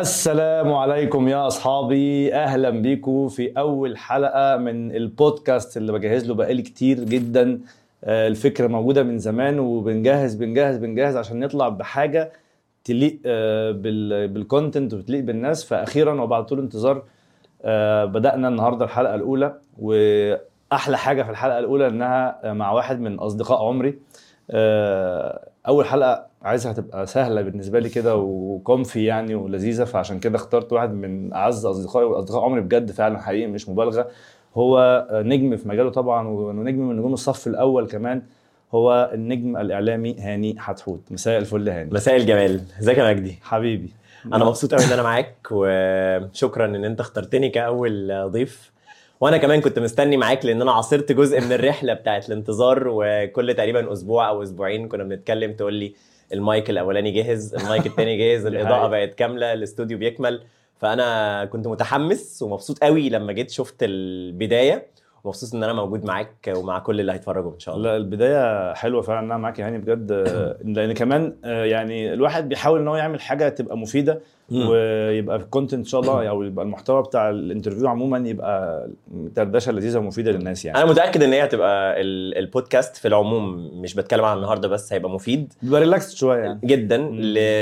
السلام عليكم يا أصحابي. أهلا بيكم في أول حلقة من البودكاست اللي بجهز له بقالي كتير جدا. آه، الفكرة موجودة من زمان وبنجهز بنجهز بنجهز عشان نطلع بحاجة تليق آه، بال- بالكونتنت وتليق بالناس. فاخيرا وبعد طول انتظار آه، بدأنا النهارده الحلقة الأولى. وأحلى حاجة في الحلقة الأولى إنها مع واحد من أصدقاء عمري. أول حلقة عايزها تبقى سهلة بالنسبة لي كده وكومفي يعني ولذيذة فعشان كده اخترت واحد من أعز أصدقائي وأصدقاء عمري بجد فعلا حقيقي مش مبالغة. هو نجم في مجاله طبعا ونجم من نجوم الصف الأول كمان هو النجم الإعلامي هاني حتحوت. مساء الفل هاني. مساء الجمال. ازيك يا مجدي؟ حبيبي. أنا مبسوط قوي إن أنا معاك وشكرا إن أنت اخترتني كأول ضيف. وأنا كمان كنت مستني معاك لأن أنا عاصرت جزء من الرحلة بتاعت الانتظار وكل تقريبا أسبوع أو أسبوعين كنا بنتكلم تقول لي المايك الأولاني جاهز المايك التاني جاهز الإضاءة. بقت كاملة الاستوديو بيكمل فأنا كنت متحمس ومبسوط قوي لما جيت شفت البداية ومبسوط إن أنا موجود معاك ومع كل اللي هيتفرجوا إن شاء الله لا البداية حلوة فعلا إن أنا معاك يا هاني بجد لأن كمان آه، يعني الواحد بيحاول إن هو يعمل حاجة تبقى مفيدة. ويبقى ال content إن شاء الله أو يبقى المحتوى بتاع ال interview عموما يبقى دردشة لذيذة ومفيدة للناس يعني. أنا متأكد إن هي هتبقى ال- البودكاست في العموم مش بتكلم عن النهارده بس هيبقى مفيد. بيبقى relax شوية يعني. جدا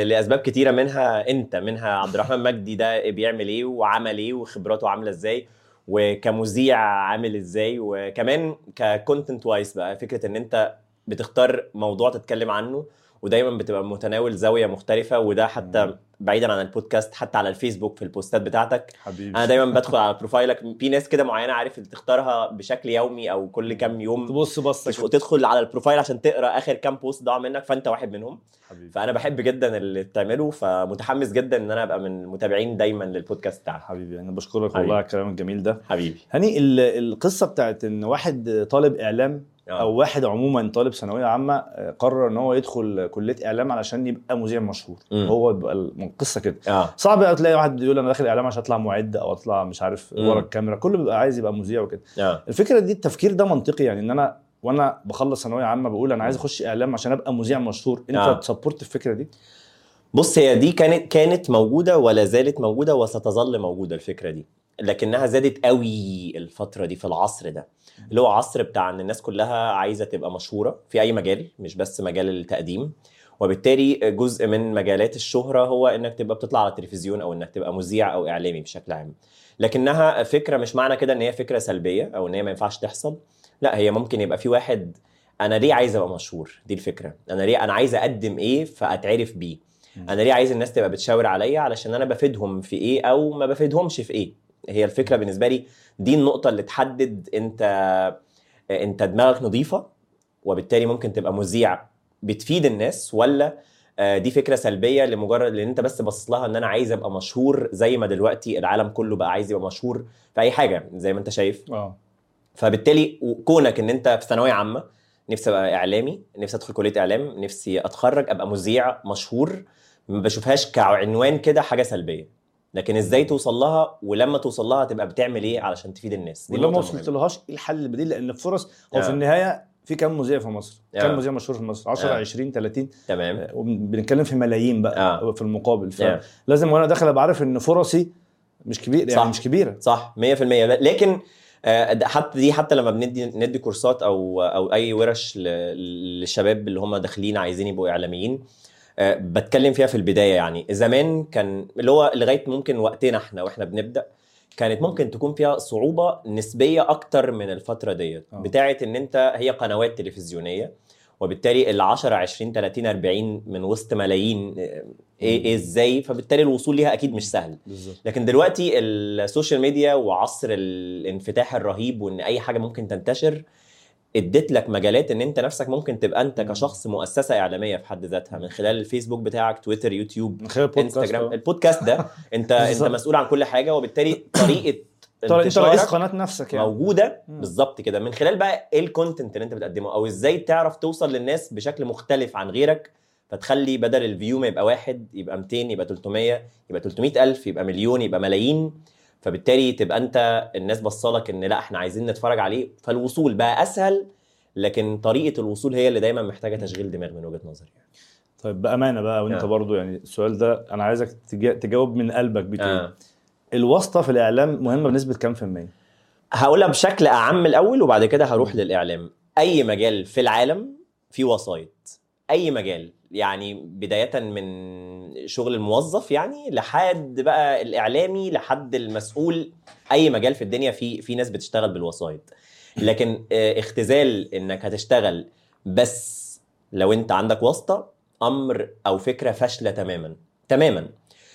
لأسباب كتيرة منها أنت منها عبد الرحمن مجدي ده بيعمل إيه وعمل إيه وخبراته عاملة إزاي وكمذيع عامل إزاي وكمان ك content wise بقى فكرة إن أنت بتختار موضوع تتكلم عنه ودايما بتبقى متناول زاوية مختلفة وده حتى مم. بعيدا عن البودكاست حتى على الفيسبوك في البوستات بتاعتك. حبيبي. أنا دايما بدخل على profile ك. في ناس كده معينة عارف تختارها بشكل يومي أو كل كام يوم. تبص بصة تدخل- على ال profile عشان تقرأ آخر كام post ضاع منك فأنت واحد منهم. حبيبي. فأنا بحب جدا اللي بتعمله فمتحمس جدا إن أنا أبقى من المتابعين دايما للبودكاست بتاعك. حبيبي أنا بشكرك. والله على الكلام الجميل ده. حبيبي. هاني ال- القصة بتاعت إن واحد طالب إعلام. أو واحد عموما طالب ثانوية عامة آه، قرر إن هو يدخل كلية إعلام علشان يبقى مذيع مشهور. مم. هو بيبقى القصة كده. آه. صعب قوي تلاقي واحد يقول أنا داخل إعلام عشان أطلع معد أو أطلع مش عارف. ورا الكاميرا. كله بيبقى عايز يبقى مذيع وكده. آه. الفكرة دي التفكير ده منطقي يعني إن أنا وأنا بخلص ثانوية عامة بقول أنا عايز أخش إعلام عشان أبقى مذيع مشهور. أنت آه. تسبورت الفكرة دي؟ بص هي دي كانت كانت موجودة ولا زالت موجودة وستظل موجودة الفكرة دي. لكنها زادت قوي الفترة دي في العصر ده. اللي هو عصر بتاع إن الناس كلها عايزة تبقى مشهورة في أي مجال مش بس مجال التقديم. وبالتالي جزء من مجالات الشهرة هو إنك تبقى بتطلع على التلفزيون أو إنك تبقى مذيع أو إعلامي بشكل عام. لكنها فكرة مش معنى كده إن هي فكرة سلبية أو إن هي ما ينفعش تحصل. لا هي ممكن يبقى في واحد أنا ليه عايز أبقى مشهور؟ دي الفكرة. أنا ليه أنا عايز أقدم إيه فأتعرف بيه؟ أنا ليه عايز الناس تبقى بتشاور عليا علشان أنا بفيدهم في إيه أو ما بفيدهمش في إيه؟ هي الفكرة بالنسبة لي دي النقطة اللي تحدد انت انت دماغك نظيفة وبالتالي ممكن تبقى مذيع بتفيد الناس ولا آه، دي فكرة سلبية لمجرد ان انت بس باصص لها إن أنا عايز أبقى مشهور زي ما دلوقتي العالم كله بقى عايز يبقى مشهور في أي حاجة زي ما أنت شايف. آه. فبالتالي كونك إن أنت في ثانوية عامة نفسي أبقى إعلامي نفسي أدخل كلية إعلام نفسي أتخرج أبقى مذيع مشهور ما بشوفهاش كعنوان كده حاجة سلبية. لكن إزاي توصل لها ولما توصل لها تبقى بتعمل إيه علشان تفيد الناس دي ولما وصلت. لهاش إيه الحل البديل لأن الفرص هو في آه. النهاية في كام مذيع في مصر؟ آه. كام مذيع مشهور في مصر؟ 10 آه. 20 30 تمام وبنتكلم في ملايين بقى آه. في المقابل آه. فلازم وأنا داخل أبقى عارف إن فرصي مش كبير يعني صح. مش كبيرة صح 100% لكن آه، حتى دي حتى لما بندي ندي كورسات أو أو أي ورش للشباب اللي هم داخلين عايزين يبقوا إعلاميين آه، بتكلم فيها في البداية يعني. زمان كان اللي هو لغاية ممكن وقتنا إحنا وإحنا بنبدأ كانت ممكن تكون فيها صعوبة نسبية أكتر من الفترة ديت. آه. بتاعه إن أنت هي قنوات تلفزيونية وبالتالي ال 10 20 30 40 من وسط ملايين آه، إيه إيه إزاي؟ فبالتالي الوصول ليها أكيد مش سهل. لكن دلوقتي ال social media وعصر الانفتاح الرهيب وإن أي حاجة ممكن تنتشر اديت لك مجالات ان انت نفسك ممكن تبقى انت كشخص مؤسسة اعلامية في حد ذاتها من خلال الفيسبوك بتاعك تويتر يوتيوب من خلال البودكاست انستجرام. البودكاست ده انت انت. مسؤول عن كل حاجة وبالتالي طريقة انت رئيس قناة نفسك يعني موجودة. بالظبط كده من خلال بقى إيه ال content اللي انت بتقدمه أو إزاي تعرف توصل للناس بشكل مختلف عن غيرك فتخلي بدل الفيو ما يبقى واحد يبقى 200 يبقى 300 يبقى 300 ألف يبقى مليون يبقى ملايين فبالتالي تبقى انت الناس بصلك ان لا إحنا عايزين نتفرج عليه فالوصول بقى أسهل لكن طريقة الوصول هي اللي دايما محتاجة تشغيل دماغ من وجهة نظري يعني. طيب بأمانة بقى وأنت آه. برضو يعني السؤال ده أنا عايزك تجا- تجاوب من قلبك بتقول آه. الواسطة في الإعلام مهمة بنسبة كام في المية هقولها بشكل أعم الأول وبعد كده هروح للإعلام أي مجال في العالم فيه وسايط أي مجال يعني بداية من شغل الموظف يعني لحد بقى الإعلامي لحد المسؤول أي مجال في الدنيا في في ناس بتشتغل بالوسايط. لكن آه، اختزال إنك هتشتغل بس لو أنت عندك واسطة أمر أو فكرة فاشلة تماما تماما.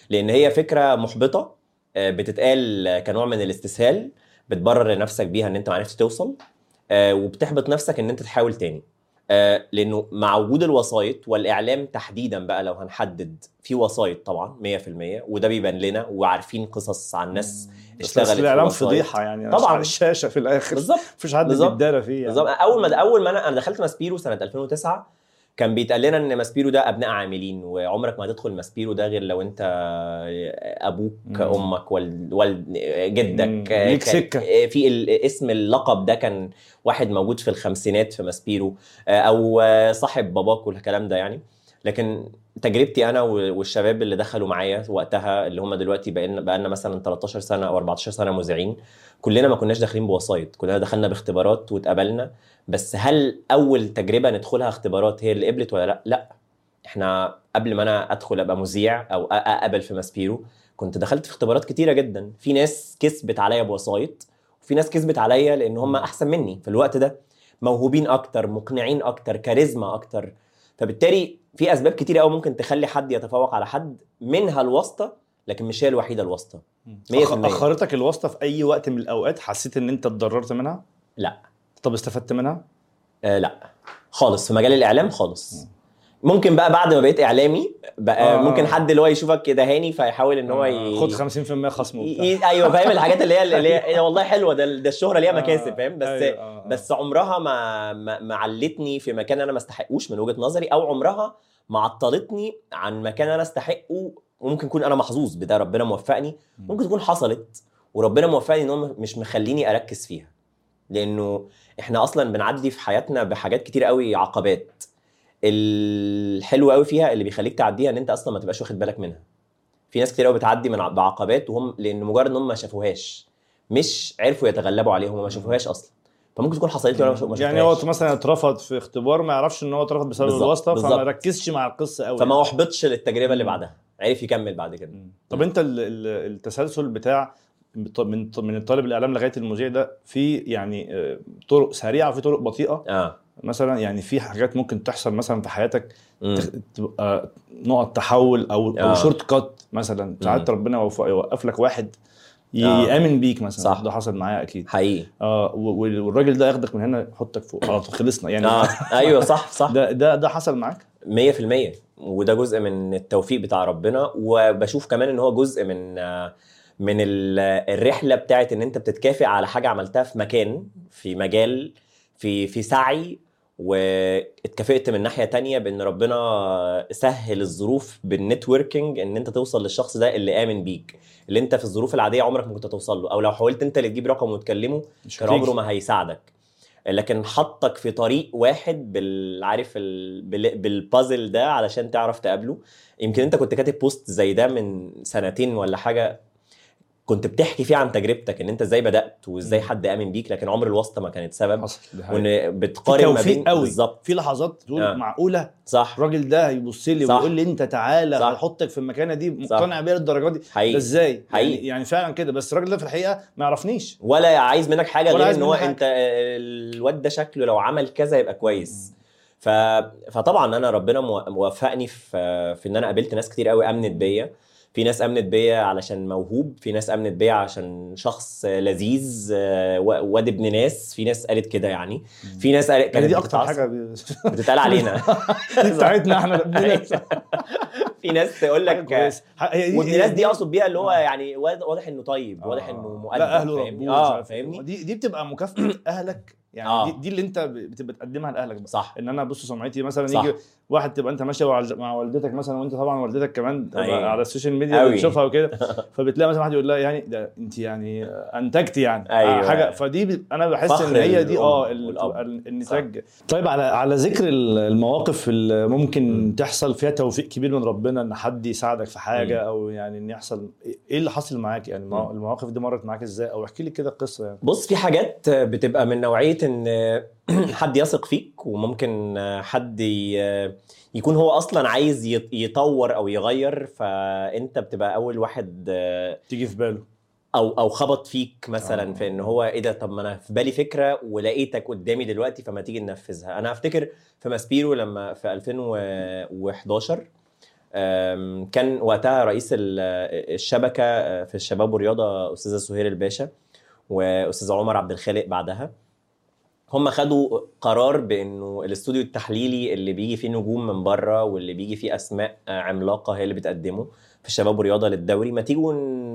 لأن هي فكرة محبطة آه، بتتقال كنوع من الاستسهال بتبرر لنفسك بيها إن أنت ما عرفتش توصل آه، وبتحبط نفسك إن أنت تحاول تاني. آه، لأنه مع وجود الوسايط والإعلام تحديدا بقى لو هنحدد في وسايط طبعا 100% وده بيبان لنا وعارفين قصص عن ناس اشتغلت بس في الإعلام. فضيحة يعني طبعاً. على الشاشة في الآخر بالظبط مفيش حد. بيتدارى فيه يعني. بالظبط أول ما أول ما أنا أنا دخلت ماسبيرو سنة 2009 كان بيتقال لنا إن ماسبيرو ده أبناء عاملين وعمرك ما هتدخل ماسبيرو ده غير لو أنت أبوك مم. أمك والد والد جدك مم. ليك كان- سكة. في اسم اللقب ده كان واحد موجود في الخمسينات في ماسبيرو أو صاحب باباك والكلام ده يعني لكن تجربتي أنا والشباب اللي دخلوا معايا وقتها اللي هم دلوقتي بقينا بقالنا مثلا 13 سنة أو 14 سنة مذيعين كلنا ما كناش داخلين بوسايط كلنا دخلنا باختبارات واتقبلنا. بس هل أول تجربة ندخلها اختبارات هي اللي قبلت ولا لأ؟ لأ. إحنا قبل ما أنا أدخل أبقى مذيع أو اقبل في ماسبيرو كنت دخلت في اختبارات كتيرة جدا. في ناس كسبت عليا بوسايط وفي ناس كسبت عليا لأن هم أحسن مني في الوقت ده. موهوبين أكتر مقنعين أكتر كاريزما أكتر. فبالتالي في أسباب كتيرة قوي ممكن تخلي حد يتفوق على حد منها الواسطة لكن مش هي الوحيدة الواسطة. 100% أخ- أخرتك الواسطة في أي وقت من الأوقات حسيت إن أنت اتضررت منها؟ لا. طب استفدت منها؟ آه لا. خالص. في مجال الإعلام خالص. ممكن بقى بعد ما بقيت إعلامي بقى آه. ممكن حد اللي هو يشوفك كده هاني فيحاول إن هو ي... خد 50% خصم. ي... أيوه فاهم الحاجات اللي هي اللي هي إيه والله حلوة ده ده الشهرة ليها آه، مكاسب فاهم؟ بس أيوة، آه، آه. بس عمرها ما ما, ما علتني في مكان أنا ما استحقوش من وجهة نظري أو عمرها ما عطلتني عن مكان أنا استحقه وممكن يكون أنا محظوظ بده ربنا موفقني. ممكن تكون حصلت وربنا موفقني إن هو مش مخليني أركز فيها. لأنه إحنا أصلا بنعدي في حياتنا بحاجات كتير قوي عقبات. الحلو قوي فيها اللي بيخليك تعديها إن أنت أصلا ما تبقاش واخد بالك منها في ناس كتير قوي بتعدي من بعقبات وهم لأن مجرد إن هم ما شافوهاش مش عرفوا يتغلبوا عليهم وما شافوهاش أصلا فممكن تكون حصلت لي وأنا ما يعني هو. مثلا اترفض في اختبار ما يعرفش إن هو اترفض بسبب بالظبط، الواسطة فما بالظبط. ركزش مع القصة قوي فما أحبطش للتجربة اللي. بعدها عرف يكمل بعد كده. طب أنت ال- ال- التسلسل بتاع من من الطالب الإعلام لغاية المذيع ده في يعني آه، طرق سريعة وفي طرق بطيئة آه مثلا يعني في حاجات ممكن تحصل مثلا في حياتك تبقى نقط تحول أو أو آه. شورت كات مثلا. ساعات ربنا يوقف لك واحد آه. يآمن بيك مثلا. صح. ده حصل معايا أكيد. حقيقي. آه والراجل ده ياخدك من هنا يحطك فوق. على طول خلصنا يعني. آه. أيوه صح صح. ده ده ده حصل معاك؟ 100% وده جزء من التوفيق بتاع ربنا. وبشوف كمان إن هو جزء من من ال- الرحلة بتاعت إن أنت بتتكافئ على حاجة عملتها في مكان في مجال في في سعي واتكافئت من ناحية تانية بإن ربنا سهل الظروف بالنتوركينج إن أنت توصل للشخص ده اللي آمن بيك اللي أنت في الظروف العادية عمرك ما كنت توصل له أو لو حاولت أنت اللي تجيب رقم وتكلمه مش كان. عمره ما هيساعدك لكن حطك في طريق واحد بال عارف ال... بال... بالبازل ده علشان تعرف تقابله يمكن أنت كنت كاتب بوست زي ده من سنتين ولا حاجة كنت بتحكي فيه عن تجربتك إن أنت إزاي بدأت وإزاي. حد آمن بيك لكن عمر الواسطة ما كانت سبب حصل. وإن بتقارن ما بين قوي بالظبط في لحظات تقول آه. معقولة صح الراجل ده هيبص لي. ويقول لي أنت تعالى. هحطك في المكانة دي. مقتنع بيها للدرجة دي ده حقيقي إزاي يعني, حقيقي. يعني فعلا كده بس الراجل ده في الحقيقة ما يعرفنيش ولا عايز منك حاجة غير إن هو حاجة. أنت الواد ده شكله لو عمل كذا يبقى كويس ف... فطبعا أنا ربنا مو- موفقني في في إن أنا قابلت ناس كتير قوي أمنت بيا في ناس أمنت بيا علشان موهوب في ناس أمنت بيا عشان شخص لذيذ آه، واد ابن ناس في ناس قالت كده يعني في ناس قالت يعني كانت دي أكتر حاجة بتتقال علينا دي بتاعتنا إحنا ابننا. في ناس تقول لك. هي دي- أقصد بيها اللي هو يعني واضح إنه طيب واضح آه. إنه مؤدب لا أهله فاهمني؟ آه إيه. فاهمني دي دي بتبقى مكافأة أهلك يعني آه. دي, دي اللي أنت بتبقى تقدمها لأهلك بقى صح إن أنا بص سمعتي مثلا صح. يجي واحد تبقى انت ماشيه مع مع والدتك مثلا وانت طبعا والدتك كمان أيوة. على ال social media أوي. بتشوفها وكده. فبتلاقي مثلا واحد يقول لها يعني ده انت يعني انتجتي يعني. أيوة. حاجة. فدي أنا بحس إن هي دي آه النتاج. طيب على على ذكر المواقف اللي ممكن تحصل فيها توفيق كبير من ربنا إن حد يساعدك في حاجة أو يعني إن يحصل إيه اللي حصل معاك؟ يعني. المواقف دي مرت معاك إزاي؟ أو احكي لي كده قصة يعني. بص في حاجات بتبقى من نوعية إن حد يثق فيك وممكن حد يكون هو أصلا عايز يط- يطور أو يغير فأنت بتبقى أول واحد تيجي في باله. أو أو خبط فيك مثلا آه. في إن هو إيه ده طب ما أنا في بالي فكرة ولقيتك قدامي دلوقتي فما تيجي ننفذها أنا أفتكر في ماسبيرو لما في 2011 أم، كان وقتها رئيس ال- الشبكة أه، في الشباب والرياضة أستاذة سهير الباشا واستاذ عمر عبد الخالق بعدها. هم خدوا قرار بأنه الاستوديو التحليلي اللي بيجي فيه نجوم من بره واللي بيجي فيه أسماء عملاقة هي اللي بتقدمه في الشباب والرياضه للدوري. ما تيجوا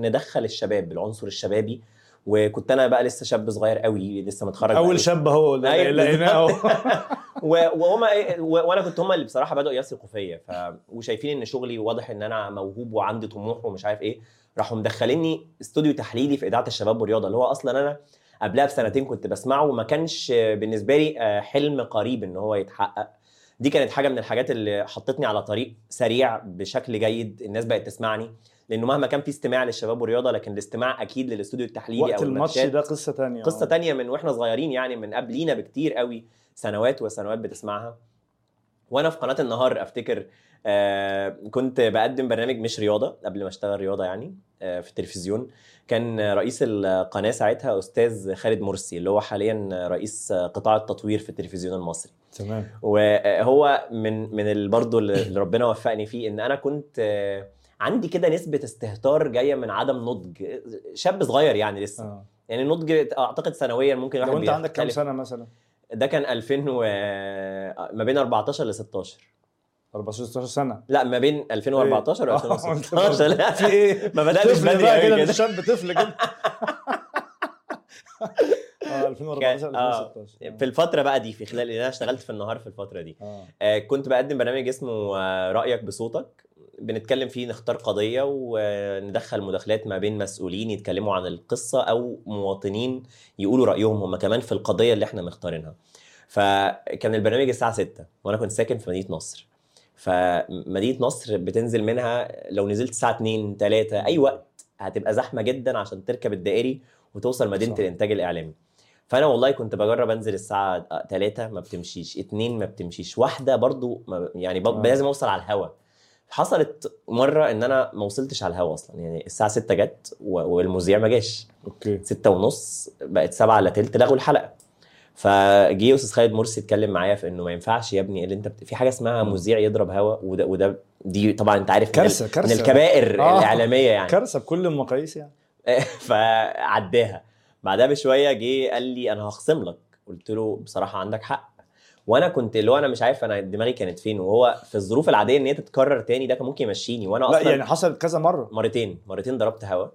ندخل الشباب العنصر الشبابي. وكنت أنا بقى لسه شاب صغير قوي لسه متخرج أول شاب أيوة، لقيناه بالظبط. و- وهما إيه- وأنا كنت هما اللي بصراحة بدأوا يثقوا فيا ف... وشايفين إن شغلي واضح إن أنا موهوب وعندي طموح ومش عارف إيه راحوا مدخليني استوديو تحليلي في إذاعة الشباب والرياضه اللي هو أصلا أنا قبلها بسنتين كنت بسمعه وما كانش بالنسبة لي آه، حلم قريب إن هو يتحقق. دي كانت حاجة من الحاجات اللي حطتني على طريق سريع بشكل جيد الناس بقت تسمعني. لأنه مهما كان في استماع للشباب والرياضة لكن الاستماع أكيد للاستوديو التحليلي وقت أو الماتش ده قصة تانية. قصة آه. تانية من وإحنا صغيرين يعني من قبلينا بكتير قوي سنوات وسنوات بتسمعها. وأنا في قناة النهار أفتكر كنت بقدم برنامج مش رياضة قبل ما أشتغل رياضة يعني آه في التلفزيون. كان رئيس القناة ساعتها أستاذ خالد مرسي اللي هو حاليا رئيس قطاع التطوير في التلفزيون المصري. تمام. وهو من من برضه اللي ربنا وفقني فيه إن أنا كنت آه، عندي كده نسبة استهتار جاية من عدم نضج شاب صغير يعني لسه. آه. يعني النضج أعتقد سنويا ممكن لو أنت عندك كام. سنة مثلا؟ ده كان 2000 و... ما بين 14 ل 16 14 16 سنة. لا ما بين 2014 و آه، 2016 لا في إيه؟ ما بدأتش بدري قوي كده شاب طفل كده. آه 2014 كان- آه. 2016 في الفترة بقى دي في خلال اللي أنا اشتغلت في النهار في الفترة دي. آه، كنت بقدم برنامج اسمه آه، رأيك بصوتك. بنتكلم فيه نختار قضية وندخل مداخلات ما بين مسؤولين يتكلموا عن القصة أو مواطنين يقولوا رأيهم هم كمان في القضية اللي إحنا مختارينها. فكان البرنامج الساعة 6 وأنا كنت ساكن في مدينة نصر. فمدينة نصر بتنزل منها لو نزلت الساعة 2 3 أي وقت هتبقى زحمة جدا عشان تركب الدائري وتوصل مدينة صح. الإنتاج الإعلامي. فأنا والله كنت بجرب أنزل الساعة 3 ما بتمشيش. 2 ما بتمشيش. واحدة برضو ما يعني ب... آه. لازم أوصل على الهوا. حصلت مرة إن أنا ما وصلتش على الهوا أصلا. يعني الساعة 6 جت. والمذيع ما جاش. أوكي. 6 ونص بقت 7 الا تلت لغوا الحلقة. فجه أستاذ خالد مرسي اتكلم معايا في إنه ما ينفعش يا ابني اللي أنت بت... في حاجة اسمها مذيع يضرب هوا وده وده دي طبعا أنت عارف من كارثة من كارثة. الكبائر آه. الإعلامية يعني. كارثة بكل المقاييس يعني. فعداها. بعدها بشوية جه قال لي أنا هخصم لك. قلت له بصراحة عندك حق. وأنا كنت اللي هو أنا مش عارف أنا دماغي كانت فين. وهو في الظروف العادية إن هي تتكرر تاني ده كان ممكن يمشيني. وأنا لا أصلا يعني حصلت كذا مرة. مرتين. مرتين ضربت هوا.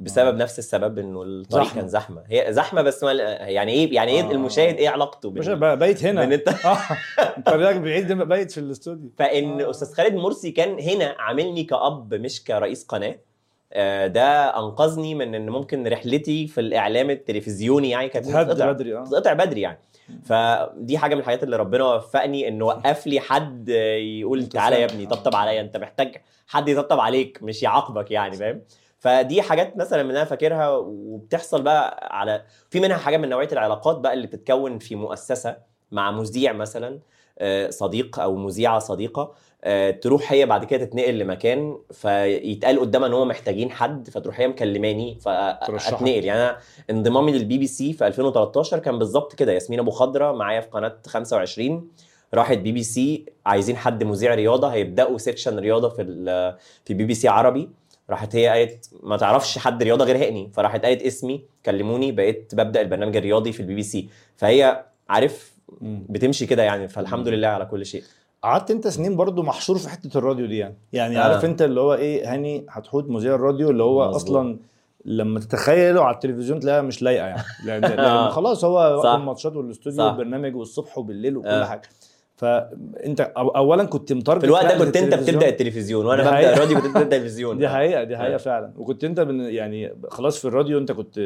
بسبب نفس السبب إنه الطريق زحمة. كان زحمة هي زحمة بس ما يعني إيه يعني إيه آه. المشاهد إيه علاقته مش بال- بقى بايت هنا بإن انت انت راجع بعيد بايت في الاستوديو فإن آه. أستاذ خالد مرسي كان هنا عاملني كأب مش كرئيس قناة آه، ده أنقذني من إن ممكن رحلتي في الإعلام التلفزيوني يعني كانت تتقطع بدري آه تتقطع بدري يعني فدي حاجة من الحاجات اللي ربنا وفقني إنه وقف لي حد يقول تعالى يا. ابني آه. طبطب عليا أنت محتاج حد يطبطب عليك مش يعاقبك يعني فاهم فدي حاجات مثلا من أنا فاكرها وبتحصل بقى على في منها حاجة من نوعية العلاقات بقى اللي بتتكون في مؤسسة مع مذيع مثلا آه، صديق أو مذيعة صديقة آه، تروح هي بعد كده تتنقل لمكان فيتقال قدامها إن هو محتاجين حد فتروح هي مكلماني. فأتنقل. يعني أنا انضمامي للبي بي سي في 2013 كان بالظبط كده. ياسمين أبو خضرة معايا في قناة 25 راحت بي بي سي عايزين حد مذيع رياضة هيبدأوا section رياضة في في بي بي سي عربي. راحت هي قالت ما تعرفش حد رياضة غير هاني فراحت قالت اسمي كلموني بقيت ببدأ البرنامج الرياضي في البي بي سي فهي عارف. بتمشي كده يعني فالحمد لله على كل شيء قعدت انت سنين برضو محشور في حتة الراديو دي يعني يعني آه. عارف انت اللي هو إيه هاني حتحوت مذيع الراديو اللي هو مظبوط. أصلا لما تتخيله على التلفزيون تلاقيها مش لايقة يعني لأن, لأن. خلاص هو وقت. الماتشات والأستوديو. والبرنامج والصبح وبالليل وكل آه. حاجة فانت اولا كنت مت target في الوقت ده كنت أنت. بتبدأ التلفزيون وأنا ببدأ. الراديو كنت بتبدأ التلفزيون دي حقيقة دي حقيقة آه. فعلا وكنت أنت يعني خلاص في الراديو أنت كنت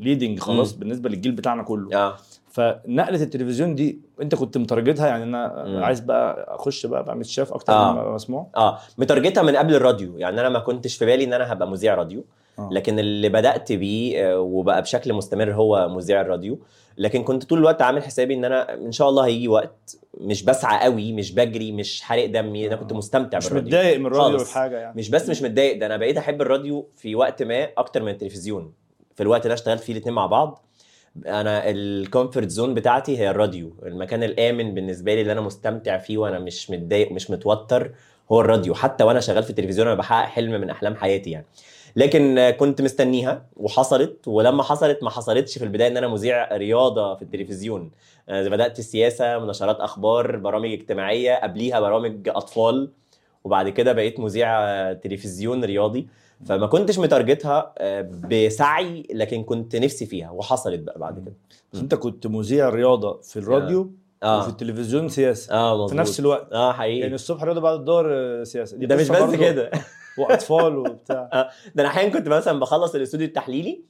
leading خلاص مم. بالنسبة للجيل بتاعنا كله آه فنقلة التلفزيون دي أنت كنت مت target ها يعني أنا مم. عايز بقى أخش بقى بعمل شاف أكتر آه. من مسموع آه مت target ها من قبل الراديو يعني أنا ما كنتش في بالي إن أنا هبقى مذيع راديو آه. لكن اللي بدأت بيه آه، وبقى بشكل مستمر هو مذيع الراديو. لكن كنت طول الوقت عامل حسابي إن أنا إن شاء الله هيجي وقت مش بسعى قوي مش بجري مش حارق دمي أنا كنت مستمتع مش بالراديو. متضايق من الراديو خالص. والحاجة يعني. مش بس مش متضايق ده أنا بقيت أحب الراديو في وقت ما أكتر من التلفزيون. في الوقت اللي اشتغلت فيه الاثنين مع بعض. أنا ال comfort zone بتاعتي هي الراديو. المكان الآمن بالنسبة لي اللي أنا مستمتع فيه وأنا مش متضايق مش متوتر هو الراديو. حتى وأنا شغال في التلفزيون أنا بحقق حلم من أحلام حياتي يعني. لكن آه، كنت مستنيها وحصلت ولما حصلت ما حصلتش في البداية إن أنا مذيع رياضة في التلفزيون. آه، بدأت السياسة مناشرات أخبار برامج اجتماعية قبليها برامج أطفال وبعد كده بقيت مذيع آه، تلفزيون رياضي. فما كنتش متارجتها آه، بسعي لكن كنت نفسي فيها وحصلت بقى بعد كده. أنت كنت مذيع رياضة في الراديو وفي آه. التلفزيون سياسة. مظبوط. في نفس الوقت. آه حقيقي. يعني الصبح رياضة بعد الظهر آه، سياسة. ده مش بس. كده. وأطفال وبتاع. ده أنا أحيانا كنت مثلا بخلص الاستوديو التحليلي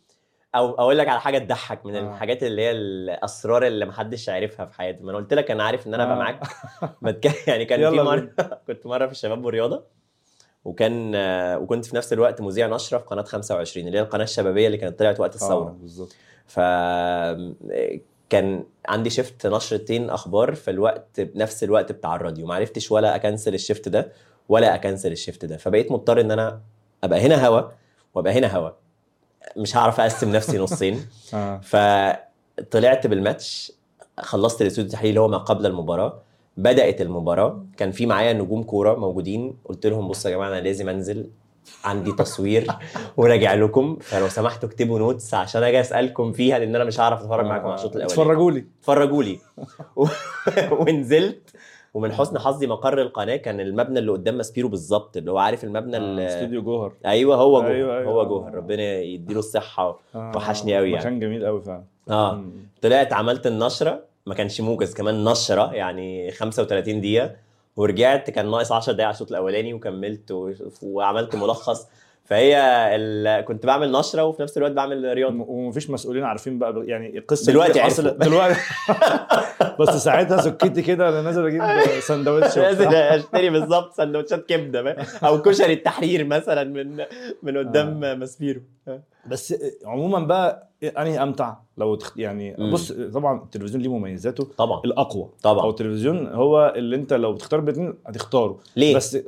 أو أقول لك على حاجة تضحك من آه. الحاجات اللي هي الأسرار اللي محدش عارفها في حياتي. ما أنا قلت لك أنا عارف إن أنا أبقى آه. معاك. بتك... يعني كان في مرة. كنت مرة في الشباب والرياضة وكان آه، وكنت في نفس الوقت مذيع نشرة في قناة 25 اللي هي القناة الشبابية اللي كانت طلعت وقت الثورة. بالظبط. ف كان عندي شيفت نشرتين أخبار في الوقت بنفس الوقت بتاع الراديو. ما عرفتش ولا أكنسل الشيفت ده. ولا أكنسل الشيفت ده. فبقيت مضطر إن أنا أبقى هنا هوا وأبقى هنا هوا. مش هعرف أقسم نفسي نصين. آه. فطلعت بالماتش خلصت الاستوديو التحليلي اللي هو ما قبل المباراة. بدأت المباراة. كان في معايا نجوم كورة موجودين. قلت لهم بصوا يا جماعة أنا لازم أنزل. عندي تصوير وراجع لكم. فلو سمحتوا اكتبوا notes عشان أجي أسألكم فيها لأن أنا مش هعرف أتفرج معاكم على الشوط الأولاني. اتفرجوا لي. اتفرجوا لي. ونزلت. ومن حسن حظي مقر القناة كان المبنى اللي قدام ماسبيرو بالظبط اللي هو عارف المبنى آه، اللي... استوديو جوهر أيوه هو جوهر أيوة، أيوة. هو جوهر ربنا يديله الصحة آه، وحشني قوي يعني. مكان جميل قوي فعلا آه. طلعت عملت النشرة ما كانش موجز كمان نشرة يعني 35 دقيقة ورجعت كان ناقص 10 دقايق على الشوط الأولاني وكملت. وعملت ملخص فهي ال... كنت بعمل نشرة وفي نفس الوقت بعمل رياضة. ومفيش مسؤولين عارفين بقى يعني القصة دلوقتي. حصلت دلوقتي. بس ساعتها سكتي كده أنا نازل أجيب سندوتش وبتاع. أشتري بالظبط سندوتشات كبدة. أو كشري التحرير مثلا من من قدام ماسبيرو بس عموما بقى أنهي أمتع؟ لو تخ... يعني مم. بص طبعا التلفزيون ليه مميزاته؟ طبعا. الأقوى. أو طبعا التلفزيون هو اللي أنت لو بتختار بين هتختاره. ليه؟ بس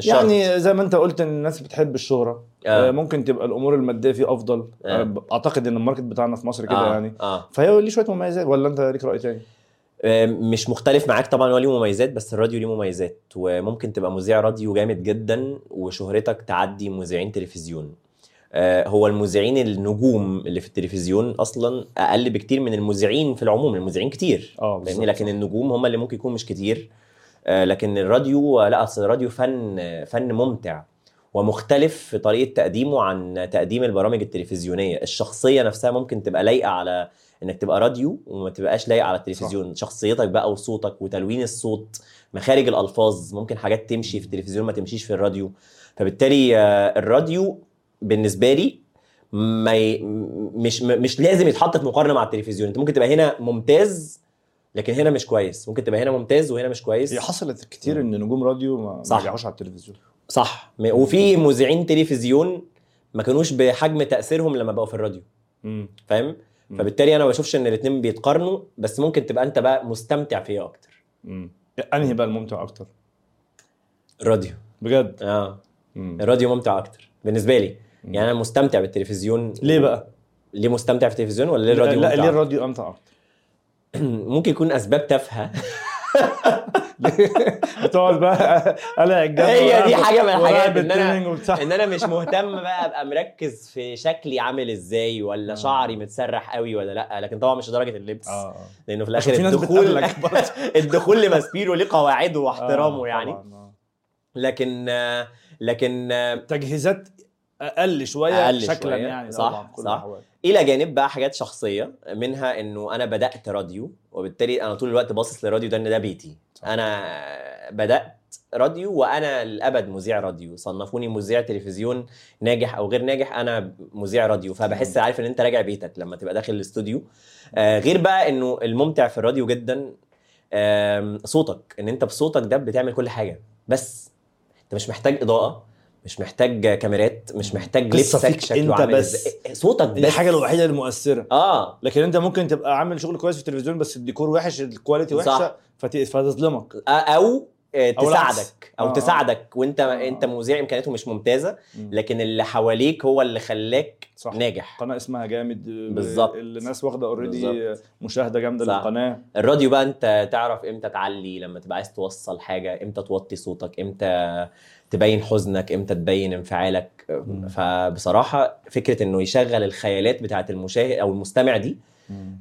مش شرط. يعني زي ما انت قلت إن الناس بتحب الشهرة آه. آه. ممكن تبقى الأمور المادية فيه أفضل آه. آه. أعتقد إن ال market بتاعنا في مصر كده آه. يعني آه فهي ليه شوية مميزات ولا أنت ليك رأي تاني آه، مش مختلف معاك طبعا هو ليه مميزات بس الراديو ليه مميزات وممكن تبقى مذيع راديو جامد جدا وشهرتك تعدي مذيعين تلفزيون آه، هو المذيعين النجوم اللي في التلفزيون أصلا أقل بكتير من المذيعين في العموم المذيعين كتير آه. لكن النجوم هم اللي ممكن يكون مش كتير آه، لكن الراديو لا أصل الراديو فن آه، فن ممتع ومختلف في طريقة تقديمه عن تقديم البرامج التلفزيونية. الشخصية نفسها ممكن تبقى لايقة على إنك تبقى راديو وما تبقاش لايقة على التلفزيون. صح. شخصيتك بقى وصوتك وتلوين الصوت مخارج الألفاظ ممكن حاجات تمشي في التلفزيون ما تمشيش في الراديو. فبالتالي آه، الراديو بالنسبة لي ما ي... مش مش لازم يتحط في مقارنة مع التلفزيون. أنت ممكن تبقى هنا ممتاز لكن هنا مش كويس. ممكن تبقى هنا ممتاز وهنا مش كويس. هي حصلت كتير إن نجوم راديو ما صح. على التلفزيون. صح. وفي مذيعين تلفزيون ما كانوش بحجم تأثيرهم لما بقوا في الراديو. فاهم. فبالتالي أنا ما بشوفش إن الاثنين بيتقارنوا بس ممكن تبقى أنت بقى مستمتع فيها أكتر؟ مم. أنهي بقى الممتع أكتر؟ الراديو. بجد؟ آه. مم. الراديو ممتع أكتر بالنسبة لي. مم. يعني أنا مستمتع بالتلفزيون. ليه بقى؟ ليه مستمتع في التلفزيون ولا ليه الراديو لا ممتع ليه؟ الراديو أمتع أكتر؟ ممكن يكون أسباب تافهة بتقعد بقى قلع الجبل هي دي حاجة من الحاجات إن أنا إن أنا مش مهتم بقى أبقى مركز في شكلي عامل إزاي ولا آه. شعري متسرح قوي ولا لأ لكن طبعا مش لدرجه اللبس آه لأنه في الآخر الدخول. الدخول لماسبيرو ليه قواعده آه، واحترامه يعني آه. لكن آه، لكن آه، تجهيزات أقل شوية أقل شكلا شوية، يعني صح، صح. إلى جانب بقى حاجات شخصية منها إنه أنا بدأت راديو وبالتالي أنا طول الوقت باصص للراديو ده إن ده بيتي. أنا بدأت راديو وأنا للابد مذيع راديو. صنفوني مذيع تلفزيون ناجح أو غير ناجح أنا مذيع راديو. فبحس عارف إن أنت راجع بيتك لما تبقى داخل الاستوديو. آه غير بقى إنه الممتع في الراديو جدا آم، صوتك. إن أنت بصوتك ده بتعمل كل حاجة. بس أنت مش محتاج إضاءة. مش محتاج كاميرات مش محتاج لبسك شكله عامل بس. إزاي. صوتك دي بس الحاجة الوحيدة المؤثرة آه لكن انت ممكن تبقى عامل شغل كويس في التلفزيون بس الديكور وحش ال quality. وحشة فت- فتظلمك أو. تساعدك أو آه، آه. تساعدك وأنت آه. أنت مذيع إمكانياته مش ممتازة مم. لكن اللي حواليك هو اللي خلاك صح. ناجح قناة اسمها جامد بالظبط. الناس واخدة اوريدي. مشاهدة جامدة صح. للقناة الراديو بقى أنت تعرف إمتى تعلي لما تبقى عايز توصل حاجة إمتى توطي صوتك إمتى تبين حزنك إمتى تبين انفعالك مم. فبصراحة فكرة إنه يشغل الخيالات بتاعت المشاهد أو المستمع دي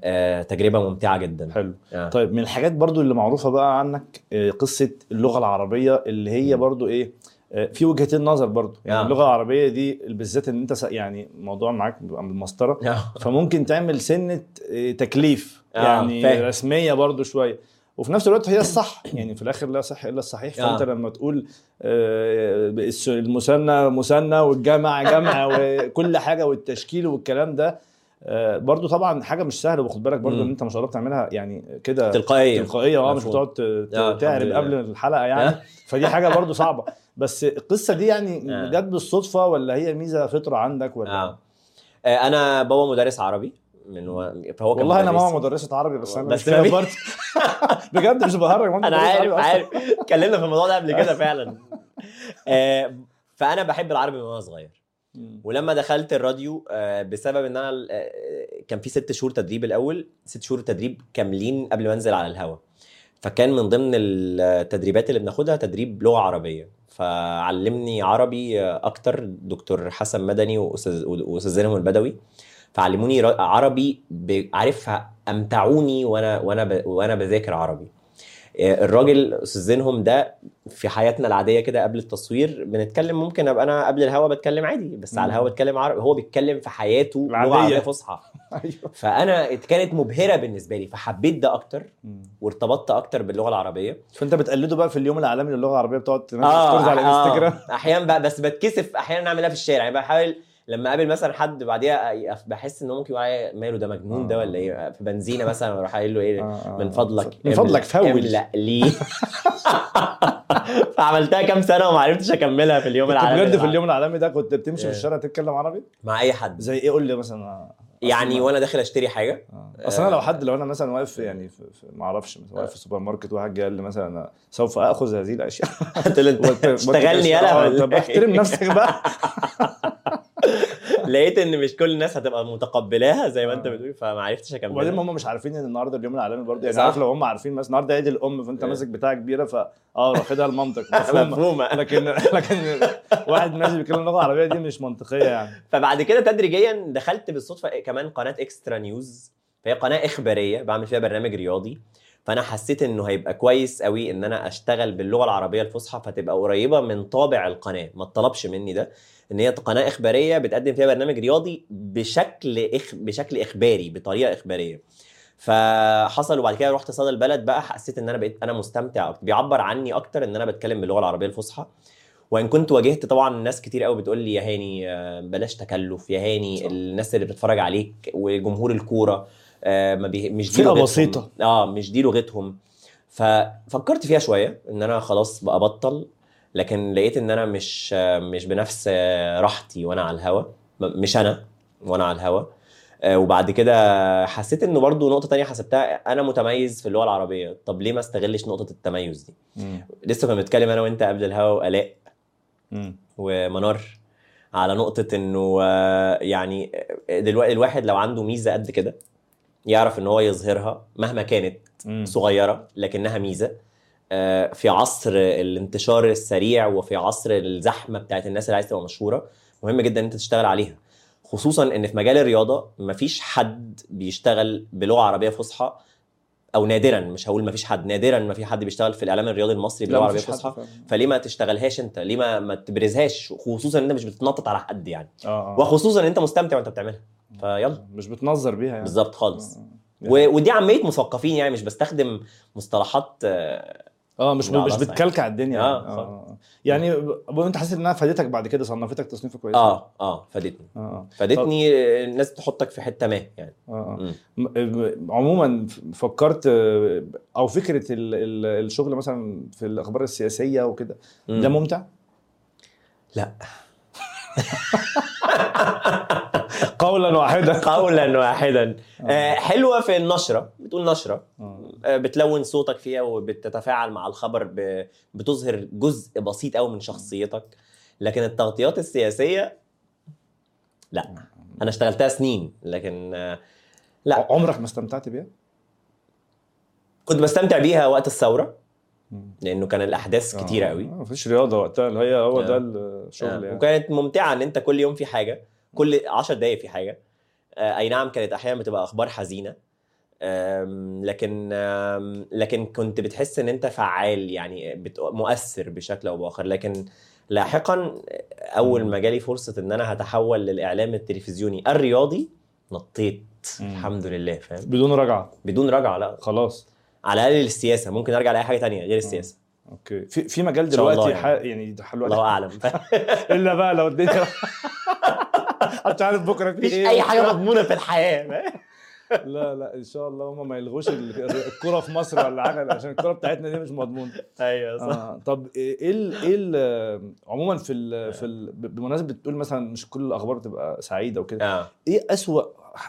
آه، تجربة ممتعة جدا حلو آه. طيب من الحاجات برضو اللي معروفة بقى عنك آه، قصة اللغة العربية اللي هي مم. برضو إيه آه، في وجهتين نظر برضو يعني. اللغة العربية دي بالذات إن أنت يعني موضوع معاك بالمسطرة. فممكن تعمل سنة تكليف يعني. رسمية برضو شوية وفي نفس الوقت هي الصح يعني في الآخر لا صح إلا الصحيح فأنت. لما تقول المثنى مثنى والجمع جمع وكل حاجة والتشكيل والكلام ده برضو طبعا حاجة مش سهلة وخد بالك برضو. إن أنت ما شاء الله بتعملها يعني كده تلقائيه تلقائية آه مش. بتقعد آه، تعرب. قبل الحلقة يعني فدي حاجة برضو صعبة بس القصة دي يعني آه. جت بالصدفة ولا هي ميزة فطرة عندك ولا آه. آه، أنا بابا مدرس عربي من و... فهو كان والله أنا. ماما مدرسة عربي بس أنا بس مش برضه بجد مش بهرج أنا عارف. عارف اتكلمنا في الموضوع ده قبل كده فعلا آه، فأنا بحب العربي من وأنا صغير. ولما دخلت الراديو آه، بسبب إن أنا آه، كان في ست شهور تدريب الأول ست شهور تدريب كاملين قبل ما أنزل على الهوا. فكان من ضمن التدريبات اللي بناخدها تدريب لغة عربية. فعلمني عربي آه، أكتر دكتور حسن مدني وأستاذ زينب البدوي. فعلموني عربي عارف أمتعوني وأنا وأنا وأنا بذاكر عربي. آه، الراجل أستاذ زينهم ده في حياتنا العادية كده قبل التصوير بنتكلم ممكن أبقى أنا قبل الهوا بتكلم عادي بس على مم. الهوا بتكلم عربي هو بيتكلم في حياته لغه. عربيه فصحى أيوه فأنا كانت مبهرة بالنسبة لي فحبيت ده أكتر. وارتبطت أكتر باللغة العربية فأنت بتقلده بقى في اليوم العالمي للغة العربية بتقعد تنزل ستوريز على الانستجرام أحيانا بقى بس بتكسف أحيانا أعملها في الشارع يعني بحاول لما أقابل مثلا حد بعديها بحس إنه ممكن يقول عليا ماله ده مجنون ده آه. ولا إيه؟ في بنزينة مثلا أروح قايل له إيه؟ آه، آه. من فضلك من فضلك فول املأ لي. فعملتها كام سنة وما عرفتش أكملها في اليوم العالمي بجد في. اليوم العالمي ده كنت بتمشي في. الشارع تتكلم عربي؟ مع أي حد. زي إيه؟ قول لي مثلا. يعني وأنا داخل أشتري حاجة. آه. أصل أنا لو حد لو أنا مثلا واقف يعني ما أعرفش مثلا واقف في السوبر ماركت واحد قال لي مثلا أنا سوف آخذ هذه الأشياء. قلت له أنت اشتغلني يلا. طب؟ احترم نفسك بقى. لقيت إن مش كل الناس هتبقى متقبلاها زي ما أنت آه. بتقول فما عرفتش وبعدين اكملها هم مش عارفين إن النهارده اليوم العالمي برضه يعني. عارف لو هم عارفين مثلا النهارده عيد الأم فأنت إيه. ماسك بتاعه كبيرة ف آه واخدها المنطق مفهومة مفهومة لكن لكن واحد ماشي بيتكلم اللغة العربيه دي مش منطقية يعني فبعد كده تدريجيا دخلت بالصدفة كمان قناة إكسترا نيوز فهي قناة إخبارية بعمل فيها برنامج رياضي فأنا حسيت إنه هيبقى كويس قوي إن أنا أشتغل باللغة العربية الفصحى فتبقى قريبة من طابع القناة ما اتطلبش مني ده إن هي قناة إخبارية بتقدم فيها برنامج رياضي بشكل إخ... بشكل إخباري بطريقة إخبارية فحصل وبعد كده رحت صدى البلد بقى حسيت إن أنا بقيت أنا مستمتع. بيعبر عني أكتر إن أنا بتكلم باللغة العربية الفصحى وإن كنت واجهت طبعا ناس كتير قوي بتقول لي يا هاني آه، بلاش تكلف يا هاني. الناس اللي بتتفرج عليك وجمهور الكورة آه، ما بي... مش دي لغتهم. بسيطة. آه مش دي لغتهم ففكرت فيها شوية إن أنا خلاص بقى ابطل لكن لقيت إن أنا مش مش بنفس راحتي وأنا على الهوا مش أنا وأنا على الهوا آه، وبعد كده حسيت إنه برضو نقطة تانية حسبتها أنا متميز في اللغة العربية طب ليه ما استغلش نقطة التميز دي لسه كنا بنتكلم أنا وأنت قبل الهوا والاء مم. ومنار على نقطة إنه آه، يعني دلوقتي الواحد لو عنده ميزة قد كده يعرف إن هو يظهرها مهما كانت مم. صغيرة لكنها ميزة. آه، في عصر الانتشار السريع وفي عصر الزحمة بتاعت الناس اللي عايزة تبقى مشهورة مهم جدا إن أنت تشتغل عليها. خصوصا إن في مجال الرياضة مفيش حد بيشتغل بلغة عربية فصحى أو نادرا مش هقول ما فيش حد نادرا ما في حد بيشتغل في الإعلام الرياضي المصري مفيش حد الفصحى فعلا. فليه ما تشتغلهاش أنت؟ ليه ما ما تبرزهاش؟ خصوصا إن أنت مش بتتنطط على حد يعني. آه آه. وخصوصا إن أنت مستمتع وأنت بتعملها. فيلا. مش بتنظر بيها يعني. بالظبط خالص. آه. و... ودي عامية مثقفين يعني مش بستخدم مصطلحات آه، آه مش لا، مش خلاص بتكلكع الدنيا آه، يعني. آه يعني ب- انت حاسس انها فادتك بعد كده صنفتك تصنيفه كويس؟ آه آه فادتني. آه آه. فادتني آه، الناس تحطك في حتة ما يعني. آه آه. م- م- عموما فكرت آه، أو فكرة ال- ال- الشغل مثلا في الأخبار السياسية وكده. ده ممتع؟ لا. قولا واحدا. قولا واحدا. آه، حلوة في النشرة. بتقول نشرة. آه. آه، بتلون صوتك فيها وبتتفاعل مع الخبر ب... بتظهر جزء بسيط قوي من شخصيتك. لكن التغطيات السياسية لا. أنا اشتغلتها سنين لكن آه، لا. عمرك ما استمتعت بيها؟ كنت بستمتع بيها وقت الثورة. لأنه كان الأحداث كتيره آه، قوي آه، مفيش رياضة وقتها اللي هي هو آه. ده الشغل آه، يعني. وكانت ممتعة إن أنت كل يوم في حاجة. كل 10 دقايق في حاجة. آه، أي نعم كانت أحيانا بتبقى أخبار حزينة. لكن لكن كنت بتحس إن أنت فعال يعني مؤثر بشكل أو بآخر. لكن لاحقا أول ما جالي فرصة إن أنا هتحول للإعلام التلفزيوني الرياضي نطيت. مم. الحمد لله فاهم؟ بدون رجعة. بدون رجعة لا. خلاص. على الأقل للسياسة. ممكن أرجع لأي حاجة تانية غير السياسة. أوكي. في في مجال دلوقتي يعني. يعني الله أعلم. إلا بقى لو الدنيا مش عارف بكرة في مفيش إيه؟ أي حاجة مضمونة في الحياة. لا لا إن شاء الله هم ما يلغوش ال- الكرة في مصر ولا حاجة عشان الكرة بتاعتنا دي مش مضمونة. أيوه صح. آه طب إيه ال إيه ال عموما في ال في ال بمناسبة بتقول مثلا مش كل الأخبار تبقى سعيدة وكده آه. إيه أسوأ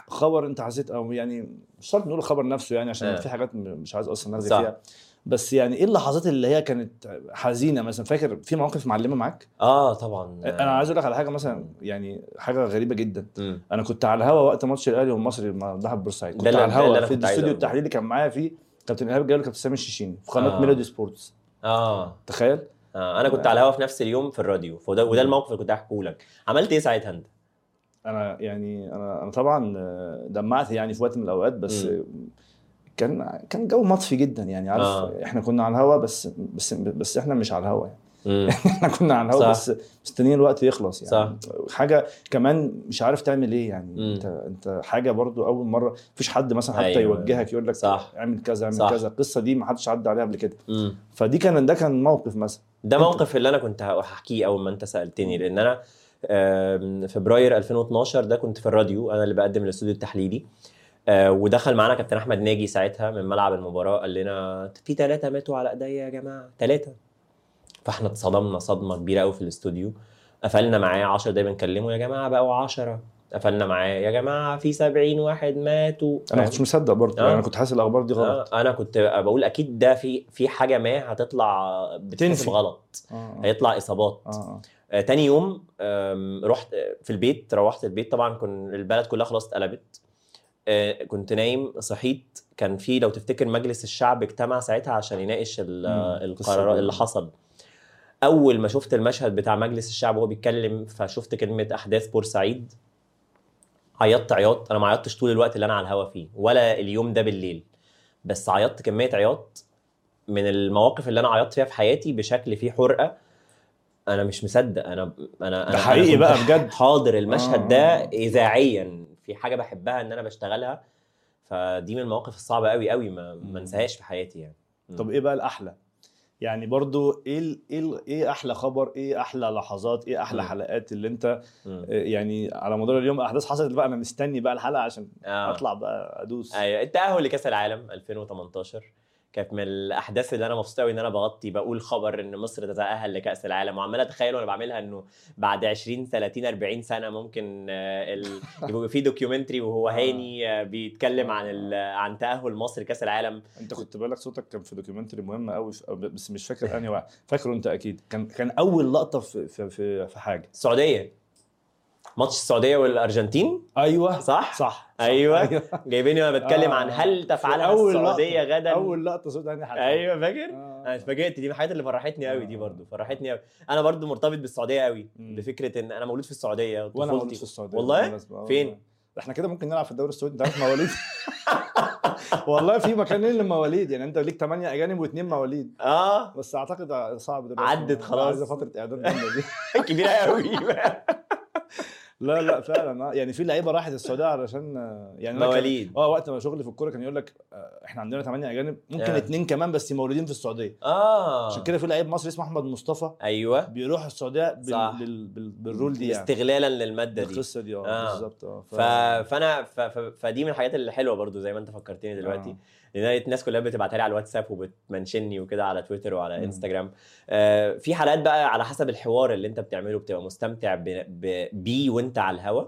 خبر أنت حسيت؟ أو يعني مش شرط نقول الخبر نفسه يعني عشان آه. في حاجات مش عايز أصلا نرغي. فيها. بس يعني إيه اللحظات اللي هي كانت حزينة مثلا؟ فاكر في مواقف معلمة معاك؟ آه طبعا. أنا عايز أقول لك على حاجة مثلا يعني حاجة غريبة جدا. مم. أنا كنت على الهوا وقت ماتش الأهلي والمصري مذبحة بورسعيد. كنت على الهوا في الاستوديو. التحليلي كان معايا فيه كابتن إيهاب جلال وكابتن سامي الشيشيني في قناة آه. ميلودي سبورتس. آه. تخيل؟ آه، أنا كنت على الهوا في نفس اليوم في الراديو. وده وده الموقف اللي كنت هحكيه لك. عملت إيه ساعتها أنت؟ أنا يعني أنا أنا طبعا آه، دمعت يعني في وقت من الأوقات بس مم. كان كان جو مطفي جدا يعني عارف آه. إحنا كنا على الهوا بس بس بس إحنا مش على الهوا يعني. إحنا كنا على الهوا. بس مستنيين الوقت يخلص يعني صح. حاجة كمان مش عارف تعمل إيه يعني مم. أنت أنت حاجة برضو أول مرة مفيش حد مثلا حتى أيوة. يوجهك يقول لك صح. اعمل كذا اعمل صح. كذا القصة دي ما حدش عدى عليها قبل كده مم. فدي كان ده كان موقف مثلا ده موقف اللي أنا كنت هحكيه أول ما أنت سألتني لأن أنا فبراير 2012 ده كنت في الراديو أنا اللي بقدم الاستوديو التحليلي ودخل معانا كابتن أحمد ناجي ساعتها من ملعب المباراة قال لنا في ثلاثة ماتوا على أيديا يا جماعة ثلاثة فإحنا اتصدمنا صدمة كبيرة قوي في الاستوديو. قفلنا معاه 10 دقايق بنكلمه يا جماعة بقوا 10 قفلنا معاه يا جماعة في 70 واحد ماتوا. أنا ما كنتش مصدق برضه آه. يعني أنا كنت حاسس الأخبار دي غلط. آه، أنا كنت بقول أكيد ده في في حاجة ما هتطلع بتنسب تنفي. غلط. آه آه. هيطلع إصابات. آه, آه. آه، تاني يوم رحت في البيت روحت البيت طبعا كن البلد كلها خلاص اتقلبت. آه، كنت نايم صحيت كان في لو تفتكر مجلس الشعب اجتمع ساعتها عشان يناقش ال- مم، قصة القرار دي. اللي حصل. أول ما شفت المشهد بتاع مجلس الشعب وهو بيتكلم فشفت كلمة أحداث بورسعيد عيطت عياط. أنا ما عيطتش طول الوقت اللي أنا على الهوا فيه ولا اليوم ده بالليل. بس عيطت كمية عياط من المواقف اللي أنا عيطت فيها في حياتي بشكل فيه حرقة. أنا مش مصدق. أنا أنا أنا ده حقيقي أنا بقى بجد. حاضر المشهد آه، ده آه. اذاعيا. في حاجة بحبها إن أنا بشتغلها فدي من المواقف الصعبة قوي قوي ما ما انساهاش في حياتي يعني. طب إيه بقى الأحلى؟ يعني برضو إيه ال إيه ال إيه أحلى خبر؟ إيه أحلى لحظات؟ إيه أحلى مم. حلقات اللي أنت مم. آه، يعني على مدار اليوم أحداث حصلت بقى أنا مستني بقى الحلقة عشان آه. أطلع بقى أدوس. أيوه التأهل لكأس العالم 2018 كانت من الأحداث اللي أنا مبسوط قوي إن أنا بغطي بقول خبر إن مصر تتاهل لكأس العالم. وعمال أتخيل وأنا بعملها إنه بعد 20 30 40 سنة ممكن آه، ال... يبقى في documentary وهو آه. هاني آه، بيتكلم عن ال... عن تأهل مصر كاس العالم. أنت كنت بالك صوتك كان في documentary مهم قوي بس مش فاكر أنهي واحد. فاكره أنت أكيد. كان كان أول لقطة في في, في حاجة. السعودية. ماتش السعودية والأرجنتين؟ أيوه. صح؟ صح. أيوه. جايبيني وأنا بتكلم آه. عن هل تفعلها السعوديه لقطة. غدا؟ أول لقطة صوت انهي حاجة أيوه فاكر؟ آه. أنا اتفاجئت دي من الحاجات اللي فرحتني قوي دي آه. برضو. فرحتني قوي أنا برضو مرتبط بالسعودية قوي. بفكرة إن أنا مولود في السعودية وأنا. مولود في السعودية والله؟ فين؟ إحنا كده ممكن نلعب في الدوري السعودي. أنت عارف مواليد؟ والله في مكانين للمواليد. يعني أنت ليك 8 أجانب واثنين مواليد. آه. بس أعتقد صعب دلوقتي. عدت خلاص. عايزة فترة إعداد جامدة دي. كبيرة قوي لا لا فعلا آه. يعني في لعيبة راحت السعودية علشان آه، يعني مواليد آه وقت ما شغلي في الكورة كان يقول لك آه، إحنا عندنا 8 أجانب ممكن. اثنين كمان بس مولودين في السعودية آه عشان كده في لعيب مصري اسمه أحمد مصطفى أيوه بيروح السعودية بال... صح. بال... بال... بالرول دي يعني استغلالا للمادة دي القصة دي آه. بالظبط آه ف... فأنا ف... ف... فدي من الحاجات اللي حلوة برضو زي ما أنت فكرتني دلوقتي آه. لأن أنا الناس كلها بتبعتها لي على الواتساب وبتمنشني وكده على تويتر وعلى. إنستجرام آه في حلقات بقى على حسب الحوار اللي أنت بتعمله بتبقى مستمتع. بيه وأنت على الهوا